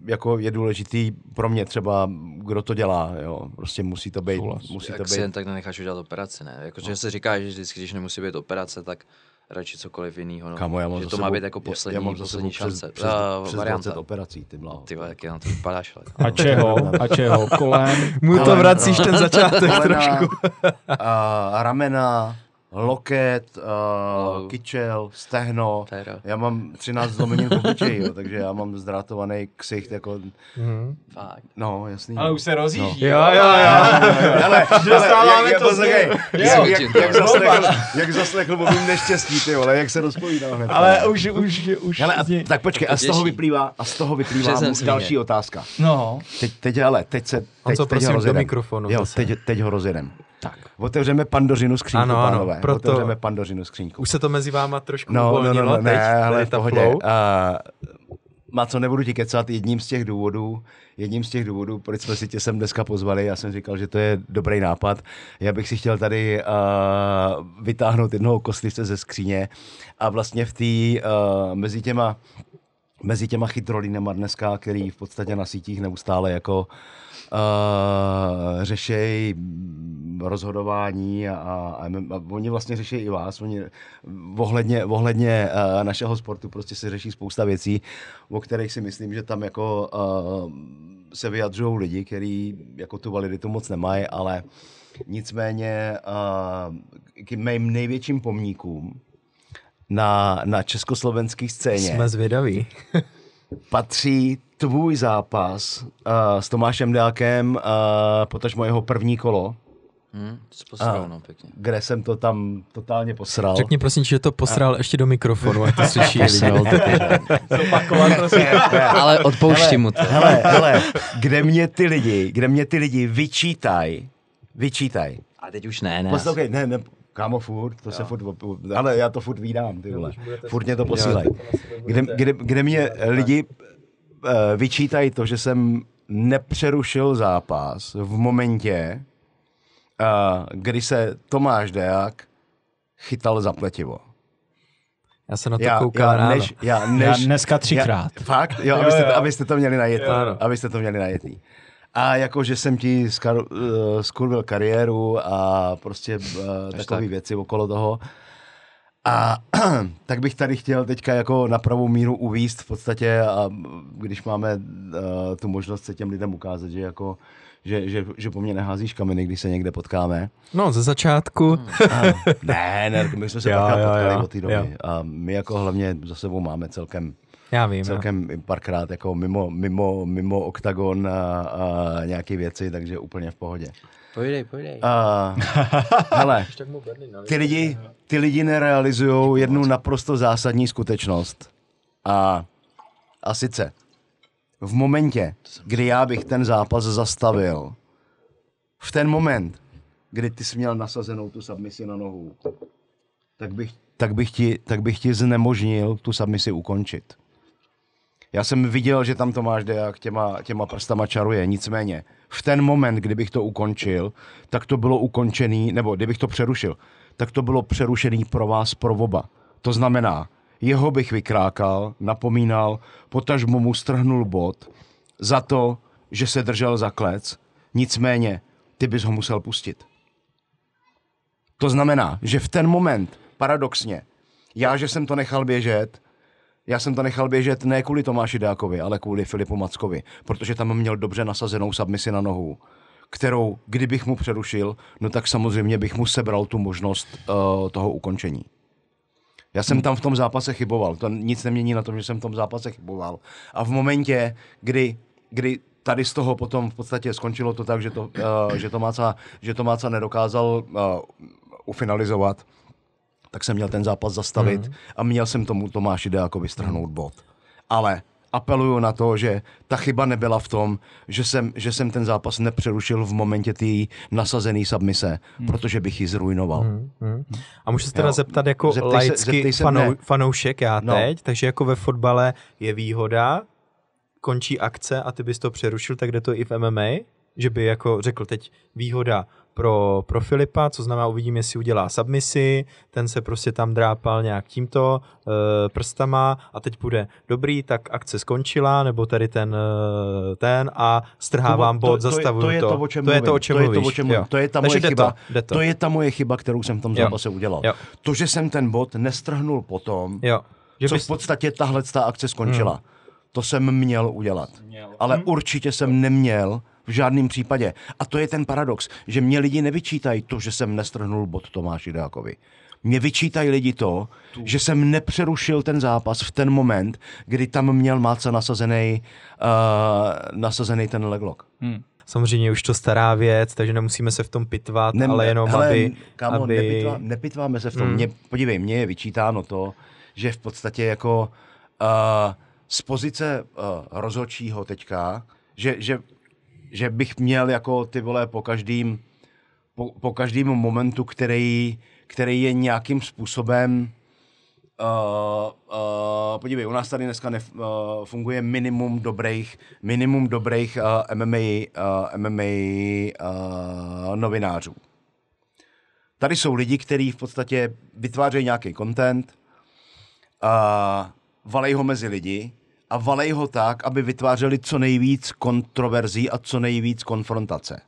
jako je důležitý pro mě třeba, kdo to dělá. Jo. Prostě musí to být. Souhlas. Musí to Jak si jen být. tak nenecháš udělat operaci, ne? Jakože no. se říká, že vždycky, když nemusí být operace, tak radši cokoliv jiného. No. Kamo, já mám že to sebou, má být jako poslední, já, já mám poslední šance. Přes, přes, Uh, přes varianta. 20 operací, ty bláho. Ty vole, jak je na to vypadáš, ale. A čeho? A čeho? Kolem? Mu to vracíš ten začátek Kolena, trošku. a ramena, loket, No. uh, kyčel, stehno. Féra. Já mám 13 zlomenin v obličeji, jo, takže já mám zdrátovaný ksicht, jako, Mhm. Fakt. no, jasný. Ale už se rozjíždí. Jo, jo, jo. Ale, Dostáváme jak, to jak, z jak, něj. jak, jak, jak, zaslechl, jak zaslechl o mým neštěstí, ty vole, jak se rozpovídá hned. Ale už, už, už. Hele, a, tak počkej, a z toho vyplývá, a z toho vyplývá další otázka. No, Teď, teď, ale, teď se, teď, teď prosím, ho do rozjedem. mikrofonu Jo, teď, teď ho rozjedem. Otevřeme pandořinu skřínku, Ano, ano, pánové. proto- Otevřeme pandořinu skřínku. Už se to mezi váma trošku No, no, no, uvolnilo no, teď, ne, v ta pohodě. flow. Uh, má co nebudu ti kecat, jedním z těch důvodů, jedním z těch důvodů, proč jsme si tě sem dneska pozvali, já jsem říkal, že to je dobrý nápad. Já bych si chtěl tady uh, vytáhnout jednoho kostlivce ze skříně a vlastně v té, uh, mezi těma mezi těma chytrolínama dneska, který v podstatě na sítích neustále jako uh, řešejí mm, rozhodování a, a, a oni vlastně řeší i vás, oni ohledně, ohledně uh, našeho sportu prostě se řeší spousta věcí, o kterých si myslím, že tam jako uh, se vyjadřují lidi, kteří jako tu validitu moc nemají, ale nicméně uh, k mým největším pomníkům na, na československé scéně Jsme zvědaví. patří tvůj zápas uh, s Tomášem Dálkem, uh, potažmo jeho první kolo, Hm, to jsi posral, A. no, pěkně. kde jsem to tam totálně posral. Řekni prosím, že to posral ještě do mikrofonu, ať to slyší. Zopakovat, prosím. Ale odpouštím mu to. hele, hele, kde mě ty lidi, kde mě ty lidi vyčítají, vyčítaj. A teď už ne, ne. Poslouchej, ne, ne, kámo, furt, to se furt, ale já to furt vídám, ty vole. Furt mě to posílají. Kde, kde, kde mě lidi uh, vyčítají to, že jsem nepřerušil zápas v momentě, uh, kdy se Tomáš Deák chytal za pletivo. Já se na to Já, koukal já, ráno. než, já, Já než, dneska třikrát. já, fakt? Jo, Jo, abyste, jo. abyste to měli najetý. Jo, jo. Abyste to měli najetý. A jako, že jsem ti skar, uh, skurvil kariéru a prostě uh, takové tak. věci okolo toho. A tak bych tady chtěl teďka jako na pravou míru uvíst v podstatě a když máme uh, tu možnost se těm lidem ukázat, že jako že, že, že po mně neházíš kameny, když se někde potkáme. No, ze začátku. A, ne, ne, my jsme se Jo, párkrát jo, potkali jo, od té doby. jo. A my jako hlavně za sebou máme celkem Já vím. celkem i párkrát jako mimo, mimo, mimo oktagon a, a nějaké věci, takže úplně v pohodě. Pojdej, pojdej. A, hele, ty lidi, ty lidi nerealizují jednu naprosto zásadní skutečnost. A, a sice, v momentě, kdy já bych ten zápas zastavil, v ten moment, kdy ty jsi měl nasazenou tu submisi na nohu, tak bych, tak bych, ti, tak bych ti znemožnil tu submisi ukončit. Já jsem viděl, že tam Tomáš Deák těma, těma prstama čaruje, nicméně v ten moment, kdybych to ukončil, tak to bylo ukončený, nebo kdybych to přerušil, tak to bylo přerušený pro vás, pro oba. To znamená, jeho bych vykrákal, napomínal, potažmo mu strhnul bod za to, že se držel za klec, nicméně ty bys ho musel pustit. To znamená, že v ten moment, paradoxně, já, že jsem to nechal běžet, já jsem to nechal běžet ne kvůli Tomáši Dákovi, ale kvůli Filipu Mackovi, protože tam měl dobře nasazenou submisi na nohu, kterou, kdybych mu přerušil, no tak samozřejmě bych mu sebral tu možnost uh, toho ukončení. Já jsem tam v tom zápase chyboval, to nic nemění na tom, že jsem v tom zápase chyboval. A v momentě, kdy, kdy tady z toho potom v podstatě skončilo to tak, že to, uh, že Tomáca, že Tomáca nedokázal uh, ufinalizovat, tak jsem měl ten zápas zastavit mm. a měl jsem tomu Tomáši Deákovi strhnout bod. Ale apeluju na to, že ta chyba nebyla v tom, že jsem, že jsem ten zápas nepřerušil v momentě té nasazené submise, mm. protože bych ji zrujnoval. Hmm, hmm. A můžu se teda Jo. zeptat jako Zeptej laicky se fanou, fanoušek já No. teď, takže jako ve fotbale je výhoda, končí akce a ty bys to přerušil, tak jde to i v MMA, že by jako řekl teď výhoda pro, pro Filipa, co znamená uvidím, jestli udělá submisi, ten se prostě tam drápal nějak tímto e, prstama a teď bude dobrý, tak akce skončila, nebo tady ten, e, ten a strhávám bod, to, zastavuju to, je to, o čem to je to, o čem to je mluvíš. to, o čem jo. mluvím. To je ta Takže moje jde chyba. To, to. To je ta moje chyba, kterou jsem v tom Jo. zápase udělal. Jo. To, že jsem ten bod nestrhnul potom, jo. Že co bys, v podstatě tahle ta akce skončila. To jsem měl udělat. Ale určitě jsem neměl v žádném případě. A to je ten paradox, že mě lidi nevyčítají to, že jsem nestrhnul bod Tomáši Dákovi. Mě vyčítají lidi to, že jsem nepřerušil ten zápas v ten moment, kdy tam měl Máca nasazený, uh, nasazený ten leglock. Samozřejmě už to stará věc, takže nemusíme se v tom pitvat, Ne, ale jenom hele, aby... Kámo, aby... nepitvá, nepitváme se v tom. Mm. Mě, podívej, mně je vyčítáno to, že v podstatě jako uh, z pozice uh, rozhodčího teďka, že, že, že bych měl jako ty vole po každým, po, po každém momentu, který, který je nějakým způsobem Uh, uh, podívej, u nás tady dneska nef, uh, funguje minimum dobrých, minimum dobrých uh, MMA, uh, MMA uh, novinářů. Tady jsou lidi, kteří v podstatě vytvářejí nějaký content, uh, valej ho mezi lidi a valej ho tak, aby vytvářeli co nejvíc kontroverzí a co nejvíc konfrontace.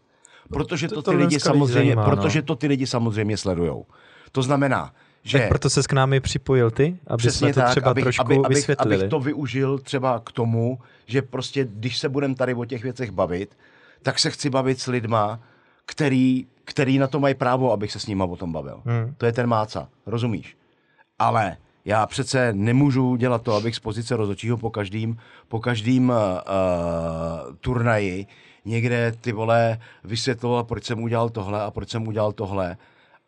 Protože to, To- ty to lidi dneska lidi samozřejmě, zajímá, no. protože to ty lidi samozřejmě sledujou. To znamená, že Tak proto se k námi připojil ty, aby jsme to třeba abych, trošku aby, abych, vysvětlili. abych to využil třeba k tomu, že prostě, když se budeme tady o těch věcech bavit, tak se chci bavit s lidma, který, který na to mají právo, abych se s nima o tom bavil. Hmm. To je ten máca, rozumíš? Ale já přece nemůžu dělat to, abych z pozice rozhodčího po každým, po každým uh, turnaji někde ty vole vysvětloval, proč jsem udělal tohle a proč jsem udělal tohle.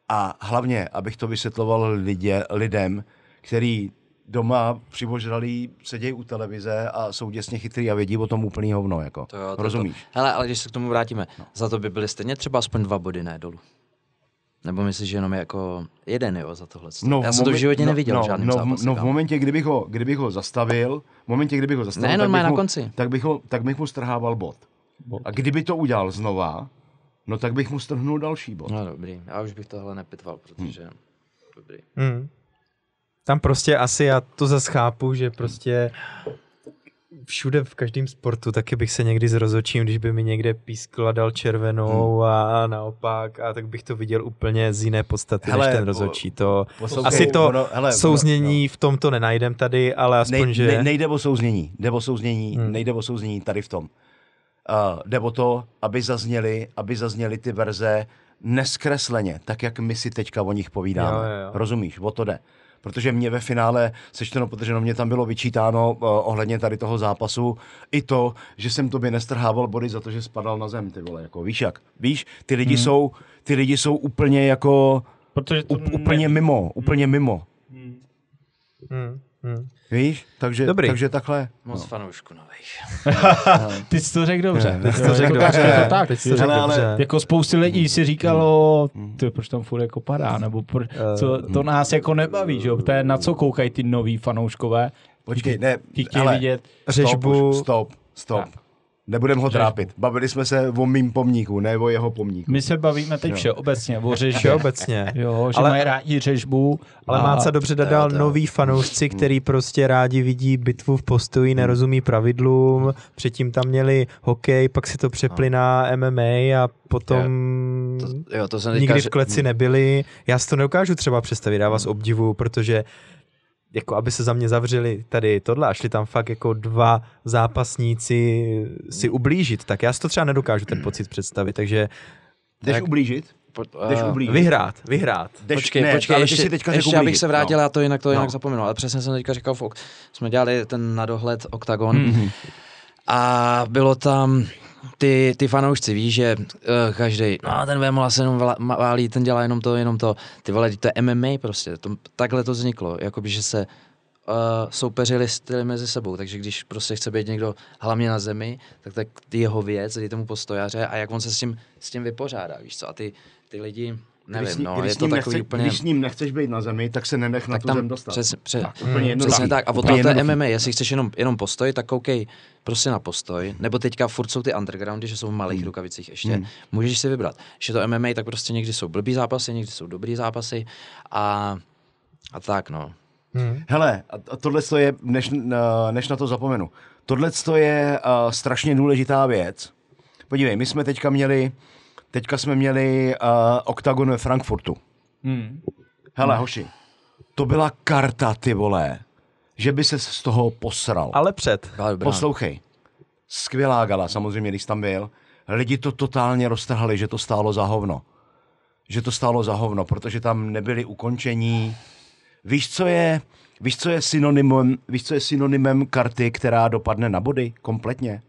A hlavně, abych to vysvětloval lidě, lidem, který doma přibožralí sedějí u televize a jsou děsně chytrý a vědí o tom úplný hovno, jako. To jo, to, Rozumíš? To. Hele, ale když se k tomu vrátíme, no. za to by byly stejně třeba aspoň dva body, ne dolů. Nebo myslíš, že jenom jako jeden, jo, za tohle? No, Já jsem to v momen- životě no, neviděl no, v žádném no, zápase. no, v kámo. momentě, kdybych ho, kdybych ho zastavil, v momentě, kdybych ho zastavil, Ne, tak, bych na mu, konci. tak, bych ho, tak bych mu strhával bod. Bod. A kdyby to udělal znova, no tak bych mu strhnul další bod. No dobrý, já už bych tohle nepitval, protože... Hm. Dobrý. Hmm. Tam prostě asi já to zase chápu, že prostě všude v každém sportu taky bych se někdy zrozočím, když by mi někde pískla dal červenou a naopak a tak bych to viděl úplně z jiné podstaty Hele, než ten rozhodčí. To Poslouchej, asi to ono- hele, ono- souznění v tom to nenajdem tady, ale aspoň, Nej, že... ne, nejde o souznění, jde o souznění, Hmm. hmm. nejde o souznění tady v tom. Uh, jde o to, aby zazněly, aby zazněly ty verze neskresleně, tak jak my si teďka o nich povídáme. Jo, jo, jo. Rozumíš, o to jde. Protože mě ve finále, sečteno, protože mě tam bylo vyčítáno uh, ohledně tady toho zápasu i to, že jsem tobě nestrhával body za to, že spadal na zem, ty vole, jako víš jak. Víš, ty lidi, hmm. jsou, ty lidi jsou úplně jako, Protože to úplně mimo, úplně mimo. Hmm, hmm. Víš, takže, Dobrý. takže takhle. Moc no. fanoušku nových. Ty jsi to řekl dobře. Ne, Teď to řekl dobře, je to tak. teď to řekl dobře. Jako spousty lidí si říkalo, ty, proč tam furt jako padá, nebo pro, co, to nás jako nebaví, že jo, to je na co koukají ty noví fanouškové, Počkej, ne, ale vidět, Řežbu. Stop, už, stop, stop. Tak. Nebudem ho trápit. Bavili jsme se o mým pomníku, ne o jeho pomníku. my se bavíme teď Jo. všeobecně o řežbě, Všeobecně. jo, že Ale- mají rádi řežbu, Ale a- Máca dobře dodal jo. noví fanoušci, který prostě rádi vidí bitvu v postoji, nerozumí pravidlům, předtím tam měli hokej, pak si to přepli na MMA a potom To, jo, to jsem nikdy v kleci nebyli. Já si to nedokážu třeba představit, já vás obdivu, protože jako aby se za mě zavřeli tady tohle a šli tam fakt jako dva zápasníci si ublížit, tak já si to třeba nedokážu ten pocit představit, takže Jdeš Tak- ublížit? Jdeš eh, ublížit? vyhrát, vyhrát. Jdeš, Počkej, ne, počkej, ale ještě, ty si teďka řekl ještě abych se vrátil, no. já to jinak to jinak No. zapomenu, ale přesně jsem teďka říkal Fok. Jsme dělali ten na dohled OKTAGON Mhm. a bylo tam ty, ty fanoušci, víš, že uh, každý, no ten Vémola se jenom válí, ten dělá jenom to, jenom to. Ty vole, to je MMA prostě, to, takhle to vzniklo, jakoby, že se uh, soupeřili styly mezi sebou, takže když prostě chce být někdo hlavně na zemi, tak tak jeho věc, dej tomu postojaře a jak on se s tím, s tím vypořádá, víš co, a ty, ty lidi, nevím, Když s ním- no, když je s to ním takový nechce- úplně... Když s ním nechceš být na zemi, tak se nenech na tak tu tam zem dostat. Přes, přes, Tak, úplně jednoduchý. Přesně tak. A o Úplně tohle je. MMA. Jestli chceš jenom, jenom postoj, tak koukej prostě na postoj. Nebo teďka furt jsou ty undergroundy, že jsou v malých Hmm. rukavicích ještě. Hmm. Můžeš si vybrat. Když je to MMA, tak prostě někdy jsou blbý zápasy, někdy jsou dobrý zápasy. A, a tak, no. Hmm. Hele, a tohle to je, než, na- než na to zapomenu, tohle to je uh, strašně důležitá věc. Podívej, my jsme teďka měli, teďka jsme měli uh, OKTAGON ve Frankfurtu. Hmm. Hele, hoši, to byla karta, ty vole, že by se z toho posral. Ale před. Poslouchej, skvělá gala, samozřejmě, když tam byl. Lidi to totálně roztrhali, že to stálo za hovno. Že to stálo za hovno, protože tam nebyly ukončení. Víš, co je, víš, co je synonymem, víš, co je synonymem karty, která dopadne na body kompletně?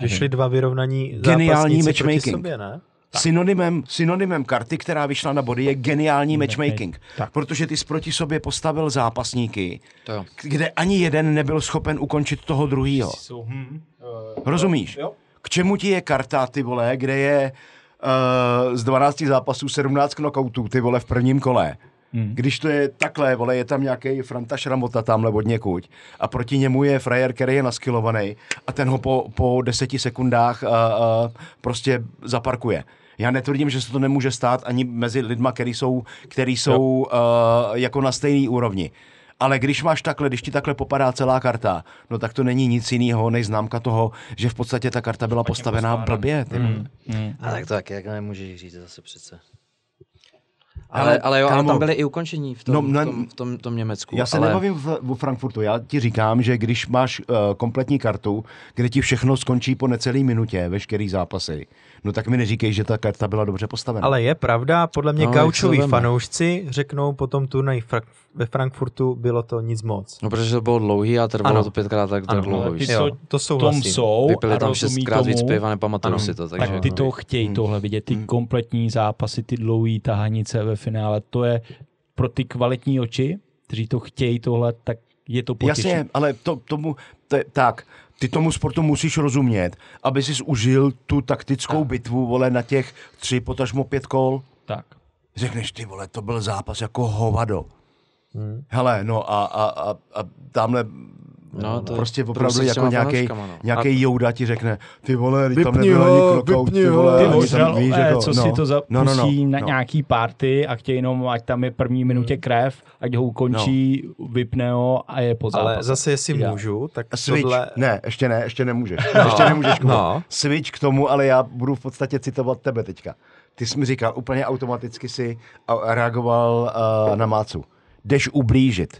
Že šli dva vyrovnaní Geniální matchmaking. sobě, ne? Synonymem, synonymem karty, která vyšla na body, je geniální matchmaking. Tak. Protože ty jsi proti sobě postavil zápasníky, To kde ani jeden nebyl schopen ukončit toho druhýho. Jsou, hm, uh, Rozumíš? Jo. K čemu ti je karta, ty vole, kde je uh, z 12 zápasů 17 knockoutů, ty vole, v prvním kole. Hmm. Když to je takhle, vole, je tam nějaký Franta Šramota tamhle od někuď a proti němu je frajer, který je naskilovaný a ten ho po, po deseti sekundách uh, uh, prostě zaparkuje. Já netvrdím, že se to nemůže stát ani mezi lidma, který jsou, který jsou uh, jako na stejné úrovni. Ale když máš takhle, když ti takhle popadá celá karta, no tak to není nic jiného než známka toho, že v podstatě ta karta byla postavená blbě. Ty. Hmm. Hmm. A tak to taky jako nemůžeš říct zase přece. Ale, Ale, ale jo, ale kámo, tam byly i ukončení v tom, no, ne- v tom, v tom, tom Německu. Já se ale... nebavím v, v Frankfurtu, já ti říkám, že když máš uh, kompletní kartu, kde ti všechno skončí po necelé minutě, veškerý zápasy, no tak mi neříkej, že ta karta byla dobře postavená. Ale je pravda, podle mě No, veme. fanoušci řeknou po tom turnaji Fra- ve Frankfurtu bylo to nic moc. No, protože to bylo dlouhý a trvalo Ano. to pětkrát tak, tak Ano, dlouho. ale ty Jo, co to v tom jsou Vypili tam šestkrát víc tomu, piva, nepamatuju Ano. si to. Takže... tak ty to chtějí Hmm. tohle vidět, ty kompletní zápasy, ty dlouhé tahanice ve finále, to je pro ty kvalitní oči, kteří to chtějí tohle, tak je to potěší. Jasně, ale to, tomu, to, je- tak, ty tomu sportu musíš rozumět, aby jsi užil tu taktickou bitvu, vole, na těch tři, potažmo pět kol. Tak. Řekneš, ty vole, to byl zápas jako hovado. Hmm. Hele, no a, a, a, a tamhle No, to prostě je opravdu jako nějaký, fanouškama, no. nějaký jouda ti řekne, ty vole, teď tam nebyl ho, ani knockout, vypni ty ho. vole, Ty ožralové, víš, jako, co no, si to zapustí no, no, no, na no. nějaký party a chtějí jenom, ať tam je první minutě krev, ať ho ukončí, vypne ho a je po zápase. Ale zase, jestli Ideál. můžu, tak Switch, tohle... ne, ještě ne, ještě nemůžeš. Ještě nemůžeš. No. Switch k tomu, ale já budu v podstatě citovat tebe teďka. Ty jsi mi říkal, úplně automaticky si reagoval uh, na Mácu. Jdeš ublížit.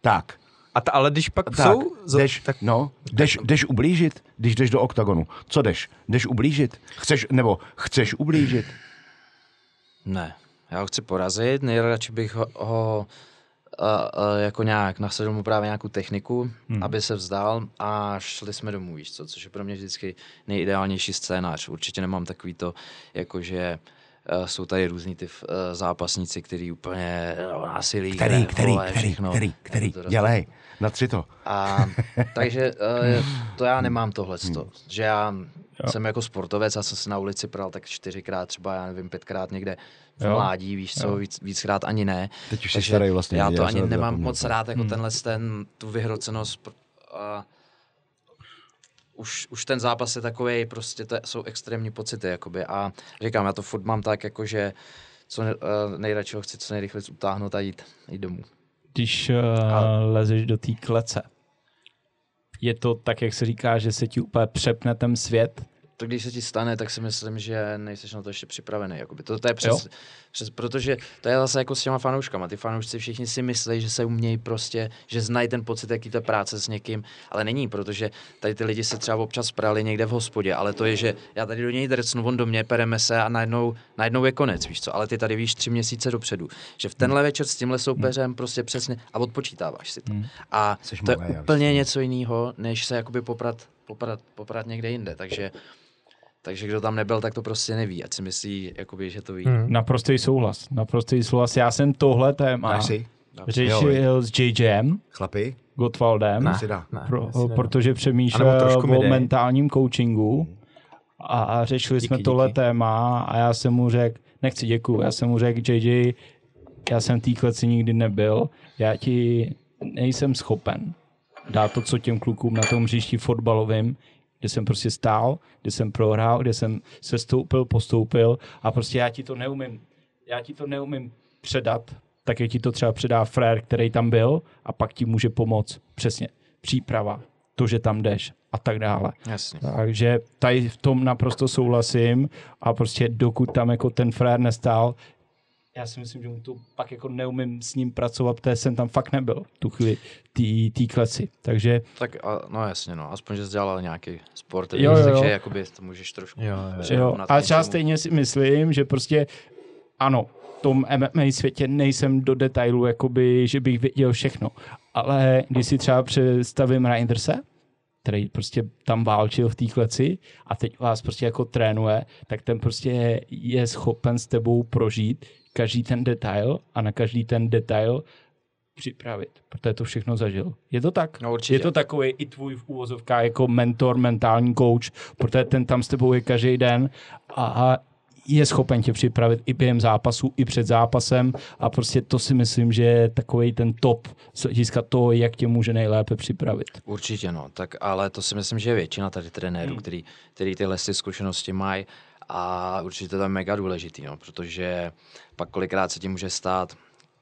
Tak. A ta, ale když pak Tak, jsou... jdeš, tak, no, jdeš, jdeš ublížit, když jdeš do oktagonu. Co jdeš? Jdeš ublížit? Chceš, nebo chceš ublížit? Ne, já ho chci porazit, nejradši bych ho, ho a, a, jako nějak nasadil mu právě nějakou techniku, hmm. aby se vzdal a šli jsme domů, víš co, což je pro mě vždycky nejideálnější scénář. Určitě nemám takový to, jakože uh, jsou tady různý ty uh, zápasníci, který úplně uh, násilí. Který, který, vole, který, všechno. který, který, roz- dělej, na tři to. a, takže uh, to já nemám tohle, Hmm. že já jo. jsem jako sportovec, já jsem se na ulici pral tak čtyřikrát, třeba já nevím, pětkrát někde v Jo. mládí, víš co, víc, víckrát ani ne. Teď už jsi Takže starý vlastně, Já já to ani nemám zapomněl. moc rád, jako tenhle ten, tu vyhrocenost a už, už ten zápas je takový, prostě to jsou extrémní pocity, jakoby. A říkám, já to furt mám tak, jako že co eh, nejradši ho chci co nejrychleji utáhnout a jít, jít domů. Když uh, lezeš do té klece, je to tak, jak se říká, že se ti úplně přepne ten svět, to když se ti stane, tak si myslím, že nejsi na to ještě připravený. Jakoby. To, to je přes, přes, protože to je zase jako s těma fanouškama. Ty fanoušci všichni si myslí, že se umějí prostě, že znají ten pocit, jaký to práce s někým, ale není, protože tady ty lidi se třeba občas prali někde v hospodě, ale to je, že já tady do něj drcnu, on do mě, pereme se a najednou, najednou je konec, víš co, ale ty tady víš tři měsíce dopředu, že v tenhle večer s tímhle soupeřem prostě přesně a odpočítáváš si to. A Jseš to je úplně něco jiného, než se jakoby poprat, poprat, poprat někde jinde, takže takže kdo tam nebyl, tak to prostě neví, ať si myslí, jakoby, že to ví. Hmm. naprostý souhlas, naprostý souhlas. Já jsem tohle téma řešil s JJem, Chlapi? Gottwaldem, Ne. Si dá. Ne, pro, nedá. protože přemýšlel o mentálním coachingu a, a řešili jsme Díky, tohle díky. téma a já jsem mu řekl, nechci děkuju, já jsem mu řekl, JJ, já jsem v té kleci nikdy nebyl, já ti nejsem schopen dát to, co těm klukům na tom hřišti fotbalovým, kde jsem prostě stál, kde jsem prohrál, kde jsem se stoupil, postoupil a prostě já ti to neumím, já ti to neumím předat, tak jak ti to třeba předá frér, který tam byl a pak ti může pomoct. Přesně. Příprava, to, že tam jdeš a tak dále. Jasně. Takže tady v tom naprosto souhlasím a prostě dokud tam jako ten frér nestál, já si myslím, že mu to pak jako neumím s ním pracovat, protože jsem tam fakt nebyl v tu chvíli tý, tý kleci. Takže Tak a, no jasně, no, aspoň, že jsi dělal nějaký sport, Jo, jo, jo. takže jakoby to můžeš trošku Jo, jo. jo, ale tom třeba stejně si myslím, že prostě ano, v tom MMA světě nejsem do detailu, jakoby, že bych věděl všechno. Ale když si třeba představím Reinderse, který prostě tam válčil v té kleci a teď vás prostě jako trénuje, tak ten prostě je schopen s tebou prožít každý ten detail a na každý ten detail připravit, protože to všechno zažil. Je to tak? No, určitě. Je to takový i tvůj v úvozovkách jako mentor, mentální coach, protože ten tam s tebou je každý den a je schopen tě připravit i během zápasu, i před zápasem a prostě to si myslím, že je takový ten top z hlediska toho, jak tě může nejlépe připravit. Určitě, no, tak ale to si myslím, že je většina tady trenérů, Hmm. který, který tyhle ty zkušenosti mají a určitě to je mega důležitý, no, protože pak kolikrát se ti může stát,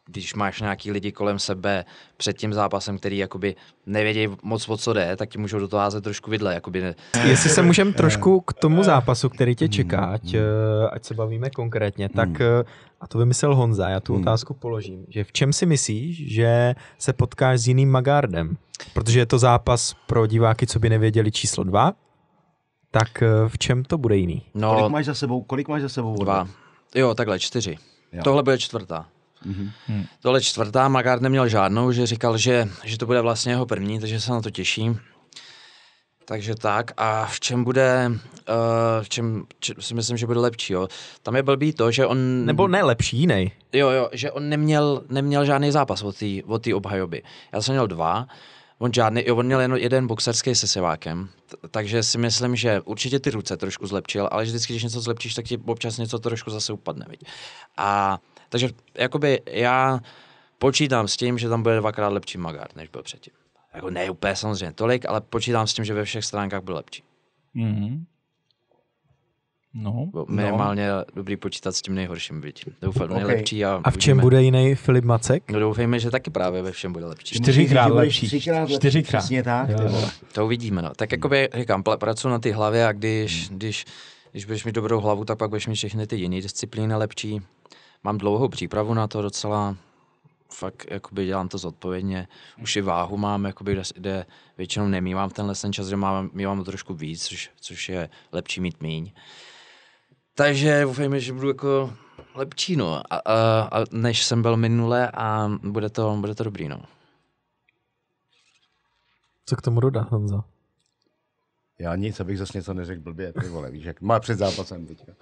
když máš nějaký lidi kolem sebe před tím zápasem, který jakoby nevědějí moc o co jde, tak ti můžou do toho házet trošku vidle, jakoby ne, Jestli se můžeme trošku k tomu zápasu, který tě čeká, ať, eh, ať se bavíme konkrétně, tak eh, a to vymyslel Honza, já tu otázku položím, že v čem si myslíš, že se potkáš s jiným Magardem? Protože je to zápas pro diváky, co by nevěděli číslo dva, tak eh, v čem to bude jiný? no, Kolik máš za sebou, kolik máš za sebou? dva, jo, takhle, čtyři. Jo. Tohle bude čtvrtá. Mhm. Tohle čtvrtá, Magard neměl žádnou, že říkal, že, že to bude vlastně jeho první, takže se na to těším. Takže tak a v čem bude, uh, v čem, či, si myslím, že bude lepší, jo. Tam je blbý to, že on... Nebo ne lepší, jiný. Jo, jo, že on neměl, neměl žádný zápas od té od tý obhajoby. Já jsem měl dva, on žádný, jo, on měl jen jeden boxerský se sevákem, takže si myslím, že určitě ty ruce trošku zlepšil, ale vždycky, když něco zlepšíš, tak ti občas něco trošku zase upadne, viď? A takže jakoby já počítám s tím, že tam bude dvakrát lepší Magard, než byl předtím. Jako ne úplně samozřejmě tolik, ale počítám s tím, že ve všech stránkách byl lepší. Mhm. No, Bylo Minimálně no. dobrý počítat s tím nejhorším, viď? Doufám, Ok. nejlepší a, A v čem uvidíme. bude jiný Filip Macek? No doufejme, že taky právě ve všem bude lepší. Čtyřikrát lepší. Lepší. Čtyřikrát. Přesně tak, Jo, jo. To uvidíme, no. Tak jakoby, říkám, pla- pracuji na ty hlavě a když, když, když budeš mít dobrou hlavu, tak pak budeš mít všechny ty jiné disciplíny lepší. Mám dlouhou přípravu na to docela, fakt jakoby dělám to zodpovědně. Už i váhu mám, jakoby, kde, kde většinou nemývám tenhle ten čas, že mám, mývám trošku víc, což, což je lepší mít míň. Takže doufejme, že budu jako lepší, no, a, a, a než jsem byl minule a bude to, bude to dobrý, no. Co k tomu dodat, Honzo? Já nic, abych zase něco neřekl blbě, ty vole, víš, jak má před zápasem teďka.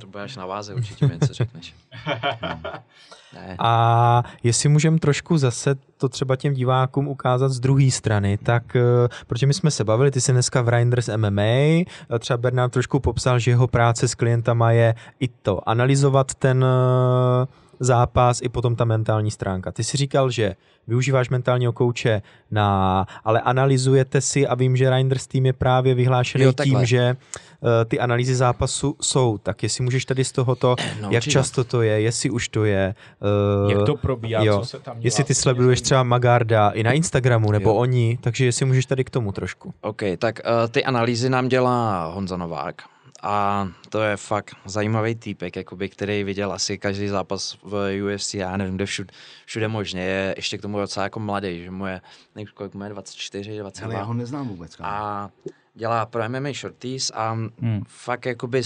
To budeš na váze, určitě mi něco řekneš. ne. A jestli můžeme trošku zase to třeba těm divákům ukázat z druhé strany, tak eh, protože my jsme se bavili, ty jsi dneska v Reinders MMA, třeba Bernard trošku popsal, že jeho práce s klientama je i to, analyzovat ten eh, zápas i potom ta mentální stránka. Ty jsi říkal, že využíváš mentálního kouče na, ale analyzujete si a vím, že Reinders tým je právě vyhlášený Jo, tím, že eh, ty analýzy zápasu jsou, tak jestli můžeš tady z tohoto, No, jak určitě. často to je, jestli už to je, eh, Jak to probíhá, jo. co se tam dělá? Jestli ty sleduješ třeba Magarda i na Instagramu, nebo Jo. oni, takže jestli můžeš tady k tomu trošku. OK, tak uh, ty analýzy nám dělá Honza Novák. A to je fakt zajímavý týpek, jakoby, který viděl asi každý zápas v UFC, já nevím, kde všude, všude možně. Je ještě k tomu docela jako mladý, že mu je, nevím, kolik mu je, 24, 22. Ale já ho neznám vůbec, kámo. a dělá pro MMA Shorties a Hmm. fakt jakoby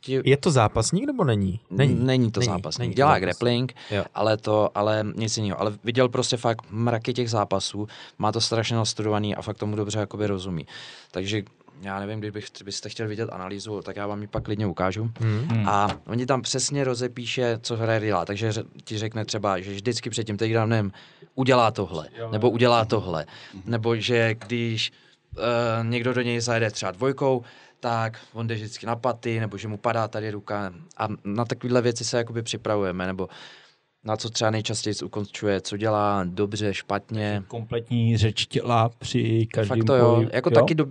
ti, Je to zápasník nebo není? Není, není to není, zápas. není to Dělá zápas. grappling, Jo. ale to, ale nic jiného. Ale viděl prostě fakt mraky těch zápasů, má to strašně nastudovaný a fakt tomu dobře jakoby rozumí. Takže já nevím, kdybych, kdybyste chtěl vidět analýzu, tak já vám ji pak klidně ukážu. Hmm. Hmm. A oni tam přesně rozepíše, co hraje dělá. Takže ti řekne třeba, že vždycky před tím takedownem udělá tohle, nebo udělá tohle. Nebo že když uh, někdo do něj zajede třeba dvojkou, tak on jde vždycky na paty, nebo že mu padá tady ruka. A na takovéhle věci se jakoby připravujeme, nebo na co třeba nejčastěji ukončuje, co dělá dobře, špatně. Kompletní řeč těla při každém Fakt to jo, boji. jako taky do,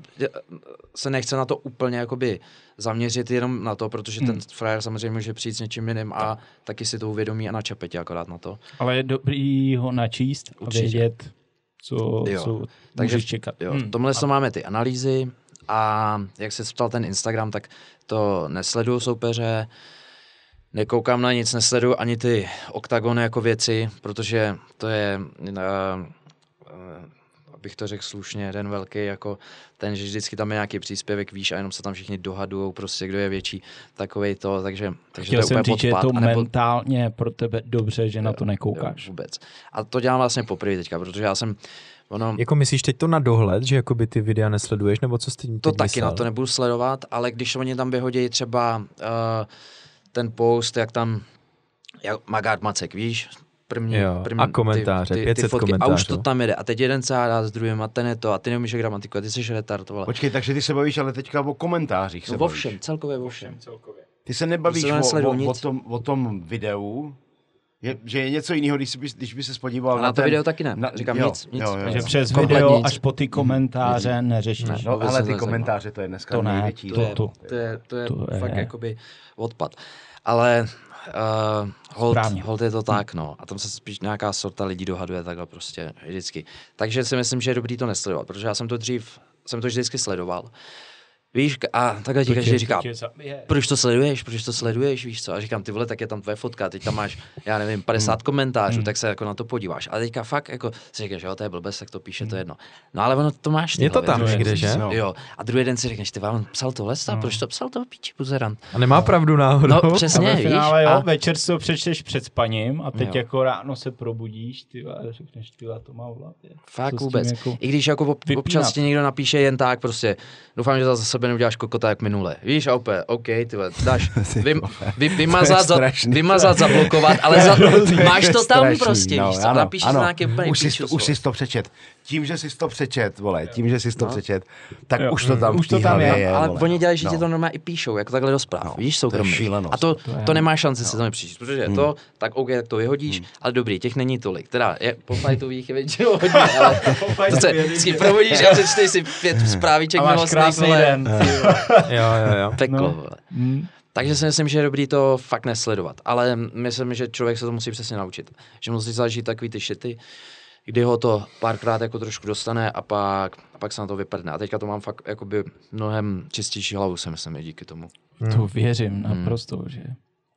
se nechce na to úplně jakoby zaměřit jenom na to, protože ten Hmm. frajer samozřejmě může přijít s něčím jiným a taky si to uvědomí a načape tě akorát na to. Ale je dobrý ho načíst a Určitě. vědět, co, Jo. co Takže- můžeš čekat. Jo, Hmm. v tomhle to máme ty analýzy a jak se ptal ten Instagram, tak to nesleduju soupeře, nekoukám na nic, nesleduju ani ty oktagony jako věci, protože to je, uh, uh, abych to řekl slušně, jeden velký jako ten, že vždycky tam je nějaký příspěvek, víš, a jenom se tam všichni dohadují, prostě kdo je větší, takovej to, takže, takže Chtěl to je jsem úplně říct, že je to anebo- mentálně pro tebe dobře, že na to nekoukáš. Jo, vůbec. A to dělám vlastně poprvé teďka, protože já jsem, ono, Jako myslíš teď to na dohled, že jakoby ty videa nesleduješ, nebo co jsi tím To taky myslel? na to nebudu sledovat, ale když oni tam vyhodí třeba uh, ten post, jak tam, jak Magard Macek, víš? První, Jo, první, a komentáře, 500 A už to komentářů. tam jede. A teď jeden se hádá s druhým a ten je to. A ty neumíš gramatiku a ty jsi retard, vole. Počkej, takže ty se bavíš ale teďka o komentářích se No, o bavíš. všem, celkově o všem. celkově. Ty se nebavíš Prostě o, o, o, tom, o tom videu, je, že je něco jiného, když, bys- když by se podíval A na, na to ten, video taky ne. na- Říkám jo, nic, nic. jo, jo, Že jo. přes Kompletně video nic. až po ty komentáře neřešíš. Ne. No, ale ty nezajímá. komentáře, to je dneska To ne, největší. to- To je, to- to je, to je, to je- fakt jakoby odpad. Ale uh, hold, hold je to tak, no. A tam se spíš nějaká sorta lidí dohaduje takhle prostě vždycky. Takže si myslím, že je dobrý to nesledovat, protože já jsem to dřív, jsem to vždycky sledoval. Víš, a takhle ti To každý říká, to proč to sleduješ, proč to sleduješ, víš co? A říkám, ty vole, tak je tam tvoje fotka, teď tam máš, já nevím, 50 Hmm. komentářů, tak se jako na to podíváš. A teďka fakt, jako, si říkáš, jo, to je blbec, tak to píše, to je jedno. No ale ono to máš. Je to hlavě, tam někde, že? No. Jo. A druhý den si řekneš, ty on psal tohle, no. proč to psal toho píči buzerant? A nemá pravdu náhodou. No A přesně, víš? finále, jo, A, večer si to přečteš před spaním a teď Jo. jako ráno se probudíš, ty a řekneš, ty to má v hlavě. fakt vůbec. jako- I když jako občas ti někdo napíše jen tak, prostě, doufám, že za sebe neuděláš kokota jak minule. Víš, a opět, OK, ty vole, dáš, vy, vy, vymazat, za, vymazat, zablokovat, ale za, máš to tam Strašný, prostě, víš co, napíšeš to nějaký úplně už, jsi to, už jsi to přečet. Tím, že jsi to přečet, vole, tím, že jsi to No. přečet, tak Jo. už to tam Už v to tam je, je, ale vole. oni dělají, že ti No. to normálně i píšou, jako takhle do zpráv, No, víš, to je soukromí. šílenost. A to, To to nemá šanci si to nepřečíst, protože to, tak OK, tak to vyhodíš, ale dobrý, těch není tolik. Teda, je, po fajtových je většinou hodně, ale to se vždycky probudíš a přečteš si pět zprávíček A máš milostných, den. Jo, jo, jo. Peklo, No. vole. Hm. Takže si myslím, že je dobrý to fakt nesledovat. Ale myslím, že člověk se to musí přesně naučit. Že musí zažít takový ty šity, kdy ho to párkrát jako trošku dostane a pak, a pak se na to vyprdne. A teďka to mám fakt jakoby mnohem čistější hlavu, si myslím, i díky tomu. To věřím naprosto, že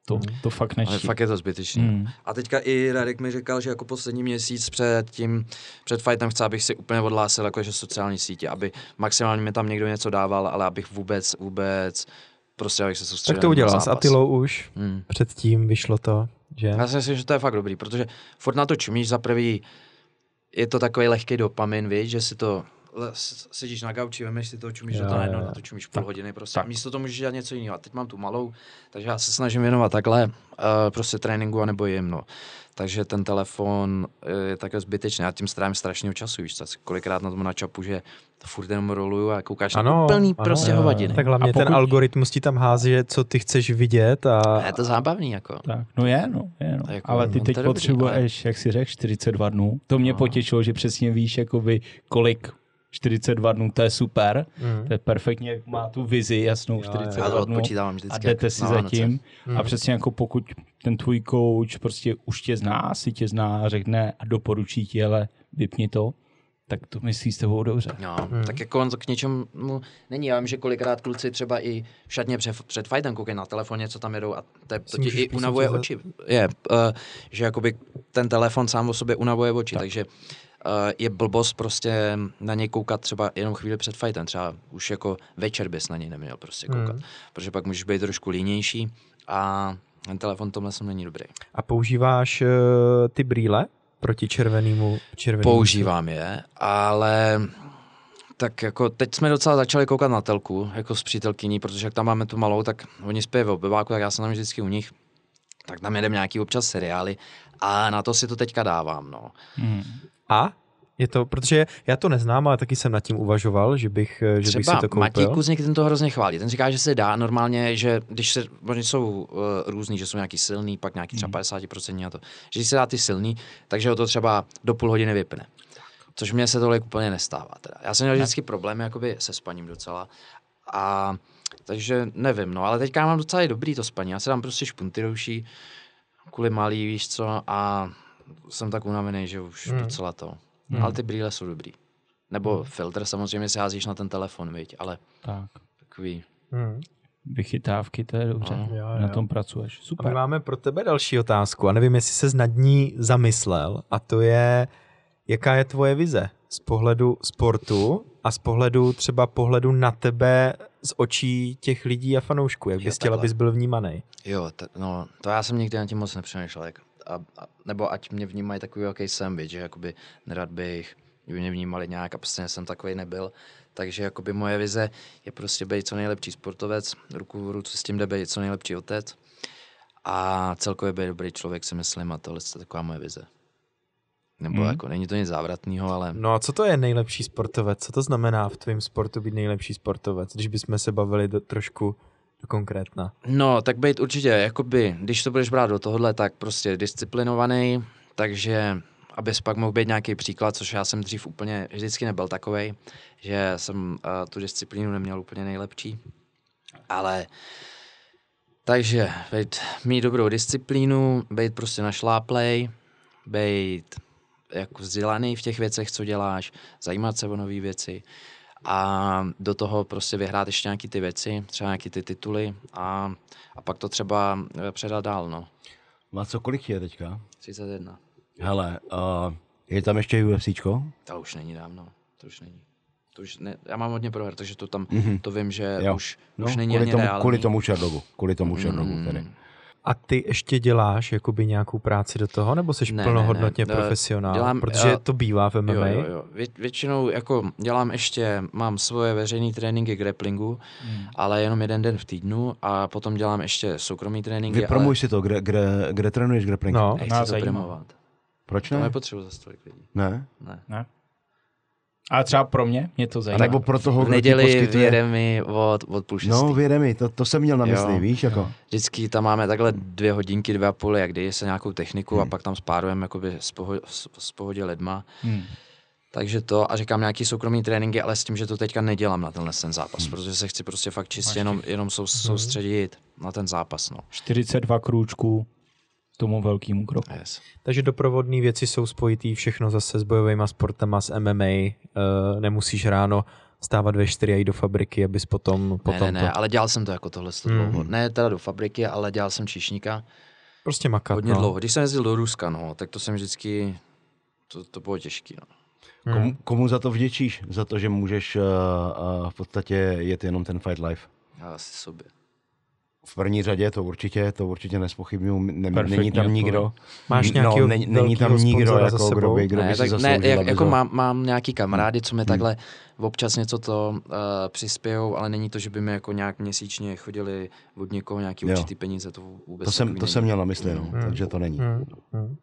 to, to fakt Ale nečí. fakt je to zbytečný. Mm. A teďka i Radek mi říkal, že jako poslední měsíc před tím, před fightem chce, abych si úplně odhlásil jakože sociální sítě, aby maximálně mi tam někdo něco dával, ale abych vůbec, vůbec, prostě abych se soustředil Tak to udělal s. Atilou už. Hmm. Předtím vyšlo to, že? Já si myslím, že to je fakt dobrý, protože furt na to čumíš za prvý, je to takový lehký dopamin, víš, že si to sedíš na gauči, vemeš si to, čumíš Jo, do toho najednou, jo. na to čumíš půl hodiny prostě. A místo toho můžeš dělat něco jiného. A teď mám tu malou, takže já se snažím věnovat takhle uh, prostě tréninku anebo jim, no. Takže ten telefon eh, je takhle zbytečný. Já tím strávím strašného času, víš, co, kolikrát na tom načapu, že furt jenom roluju a koukáš na Ano, úplný ano, prostě jo. hovadiny. Tak hlavně A pokud- ten algoritmus ti tam hází, že co ty chceš vidět a... A je to zábavný, jako. Tak, no je, no, je, no. Jako, ale ty no, teď to je dobrý, potřebuješ, jak si řekl, 42 dnů. To mě No. potěšilo, že přesně víš, jakoby, kolik 42 dnů, to je super. Mm. To je perfektně, jak má tu vizi jasnou Jo, jo. 42 Já to dnů. odpočítávám A vždycky. jdete si na za Vánoce. tím. Mm. A přesně jako pokud ten tvůj coach prostě už tě zná, si tě zná a řekne a doporučí ti, ale vypni to, tak to myslí s tebou dobře. No, Hmm. hmm. tak jako on to k něčemu není. Já vím, že kolikrát kluci třeba i v šatně před, před fightem koukají na telefoně, co tam jedou a to, je- to ti i unavuje oči. Je, uh, že jakoby ten telefon sám o sobě unavuje oči, tak. takže je blbost prostě na něj koukat třeba jenom chvíli před fightem, třeba už jako večer bys na něj neměl prostě koukat, Hmm. protože pak můžeš být trošku línější a ten telefon tomhle jsem není dobrý. A používáš uh, ty brýle proti červenému červenému Používám je, ale tak jako teď jsme docela začali koukat na telku, jako s přítelkyní, protože jak tam máme tu malou, tak oni spí v obyváku, tak já jsem tam vždycky u nich, tak tam jedeme nějaký občas seriály a na to si to teďka dávám, no. Hmm. A? Je to, protože já to neznám, ale taky jsem nad tím uvažoval, že bych, eh, že bych si Třeba to koupil. Matěj Kuzník ten to hrozně chválí. Ten říká, že se dá normálně, že když se, oni jsou uh, různý, že jsou nějaký silný, pak nějaký třeba 50% a to, že když se dá ty silný, takže ho to třeba do půl hodiny vypne. Což mně se tolik úplně nestává. Teda. Já jsem měl vždycky problémy jakoby se spaním docela. A takže nevím, no, ale teďka mám docela i dobrý to spaní. Já se dám prostě špunty douší, kvůli malý, víš co, a jsem tak unavený, že už Hmm. docela to. Hmm. Ale ty brýle jsou dobrý. Nebo filtr samozřejmě si házíš na ten telefon, viď, ale Tak, takový. Hmm. vychytávky, to je dobře. No, jo, Na jo. tom pracuješ. A my Super. máme pro tebe další otázku a nevím, jestli se nad ní zamyslel a to je, jaká je tvoje vize z pohledu sportu a z pohledu třeba pohledu na tebe z očí těch lidí a fanoušků, jak bys chtěl, abys byl vnímaný. Jo, t- no, to já jsem nikdy na tím moc nepřemýšlel. Jak, a, a, nebo ať mě vnímají takový, jaký jsem, viď, že jakoby nerad bych, kdyby mě vnímali nějak a prostě jsem takový nebyl. Takže jakoby moje vize je prostě být co nejlepší sportovec, ruku v ruce s tím jde být co nejlepší otec a celkově být dobrý člověk si myslím a tohle je taková moje vize. Nebo Hmm. jako není to nic závratného, ale No a co to je nejlepší sportovec? Co to znamená v tvém sportu být nejlepší sportovec, když bychom se bavili do, trošku konkrétna? No, tak být určitě, jakoby, když to budeš brát do tohohle, tak prostě disciplinovaný, takže abys pak mohl být nějaký příklad, což já jsem dřív úplně vždycky nebyl takovej, že jsem uh, tu disciplínu neměl úplně nejlepší, ale takže být, mít dobrou disciplínu, být prostě našláplej, být jako vzdělaný v těch věcech, co děláš, zajímat se o nové věci a do toho prostě vyhrát ještě nějaký ty věci, třeba nějaký ty tituly a, a pak to třeba eh, předat dál, no. Má co kolik je teďka? 31. Hele, uh, je tam ještě UFCčko? To už není dávno, to už není. To už ne, já mám hodně proher, takže to tam, Mhm. to vím, že Jo. už, No, už není kvůli ani tomu, reálný. kvůli tomu Černogu. Kvůli tomu Černogu Mm. tedy. A ty ještě děláš jakoby nějakou práci do toho, nebo jsi Ne, plnohodnotně ne, ne. profesionál? Dělám, Protože eh, to bývá v MMA. Jo, jo, jo. Vě, většinou jako dělám ještě, mám svoje veřejné tréninky grapplingu, Hmm. ale jenom jeden den v týdnu a potom dělám ještě soukromý tréninky, Vypromuj si to, kde, kde, kde trénuješ grappling? No. ale nechci Nás to. Proč To ne? nepotřebuji za tolik lidí. Ne? Ne. A třeba pro mě, mě to A zajímá. nebo pro toho, kdo neděli poskytuje... vyjede mi od, od půl šestý. No, vyjede mi, to, to jsem měl na Jo. mysli, víš, jako. Vždycky tam máme takhle dvě hodinky, dvě a půl, jak kdy se nějakou techniku Hmm. a pak tam spárujeme jakoby z, poho- z, z pohodě lidma. Hmm. Takže to a říkám nějaký soukromý tréninky, ale s tím, že to teďka nedělám na tenhle ten zápas, Hmm. protože se chci prostě fakt čistě jenom, jenom sou, soustředit na ten zápas. No. 42 krůčků tomu velkému kroku. Yes. Takže doprovodné věci jsou spojitý všechno zase s bojovými sportama, s MMA. Uh, nemusíš ráno stávat ve 4 a jít do fabriky, abys potom, potom Ne, ne, ne, to... ale dělal jsem to jako tohle dlouho. Ne teda do fabriky, ale dělal jsem číšníka Prostě makat. hodně no. dlouho. Když jsem jezdil do Ruska, no, tak to jsem vždycky, to, to bylo těžké. No. Hmm. Komu, komu za to vděčíš? Za to, že můžeš uh, uh, v podstatě jet jenom ten fight life? Já asi sobě. V první řadě to určitě, to určitě nespochybnuju, ne, Perfektní není tam nikdo. Máš no, nějakýho není, tam nikdo, jako, kdo sebou? by, kdo by ne, si tak, zasloužil, ne, jak, jako mám, mám nějaký kamarády, co mi Hmm. takhle občas něco to uh, přispějou, ale není to, že by mi jako nějak měsíčně chodili od někoho nějaký Jo. určitý peníze, to vůbec To jsem, to jsem měl na mysli, no, Hmm. takže to není. Hmm. Hmm.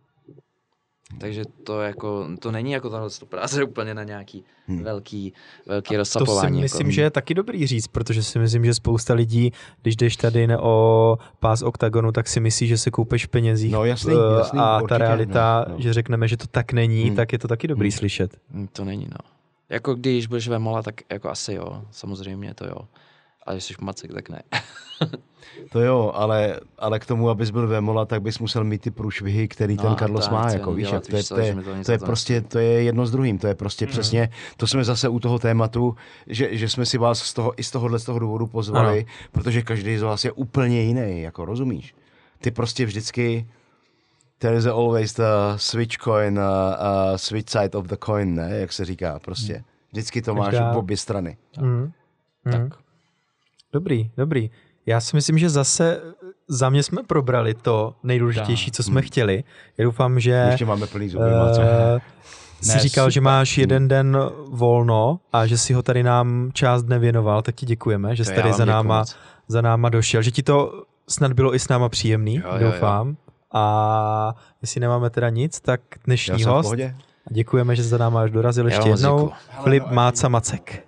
Takže to jako, to není jako tahle to práce úplně na nějaký Hmm. velký, velký To si rozsapování. myslím, jako. že je taky dobrý říct, protože si myslím, že spousta lidí, když jdeš tady ne o pás oktagonu, tak si myslí, že se koupeš v penězích No jasný, eh, jasný, a určitě, ta realita, no, no. že řekneme, že to tak není, Hmm. tak je to taky dobrý Hmm. slyšet. Mm, To není, no. Jako když budeš vemola, tak jako asi jo, samozřejmě to jo. Ale když jsi macek, tak ne. To jo, ale, ale k tomu, abys byl Vemola, tak bys musel mít ty průšvihy, který No ten a Carlos má, jako víš, dělat, jak to je, to je, to je prostě, to je jedno s druhým, to je prostě Mhm. přesně, to jsme zase u toho tématu, že, že jsme si vás z toho, i z tohohle z toho důvodu pozvali, Ano. protože každý z vás je úplně jiný, jako rozumíš? Ty prostě vždycky, there is always the switch coin, uh, uh, switch side of the coin, ne, jak se říká, prostě. Vždycky to máš Každá- v obě strany. Hmm. Hmm. Tak. Dobrý, dobrý. Já si myslím, že zase za mě jsme probrali to nejdůležitější, co jsme Hmm. chtěli. Já doufám, že Ještě máme plný zuby, co? eh, jsi Ne, říkal, že super. máš jeden den volno a že si ho tady nám část dne věnoval, tak ti děkujeme, že jsi tady za náma, moc. za náma došel, že ti to snad bylo i s náma příjemný, Jo, jo, jo. doufám. A jestli nemáme teda nic, tak dnešní host, děkujeme, že jsi za náma až dorazil ještě jednou. Filip Máca Macek.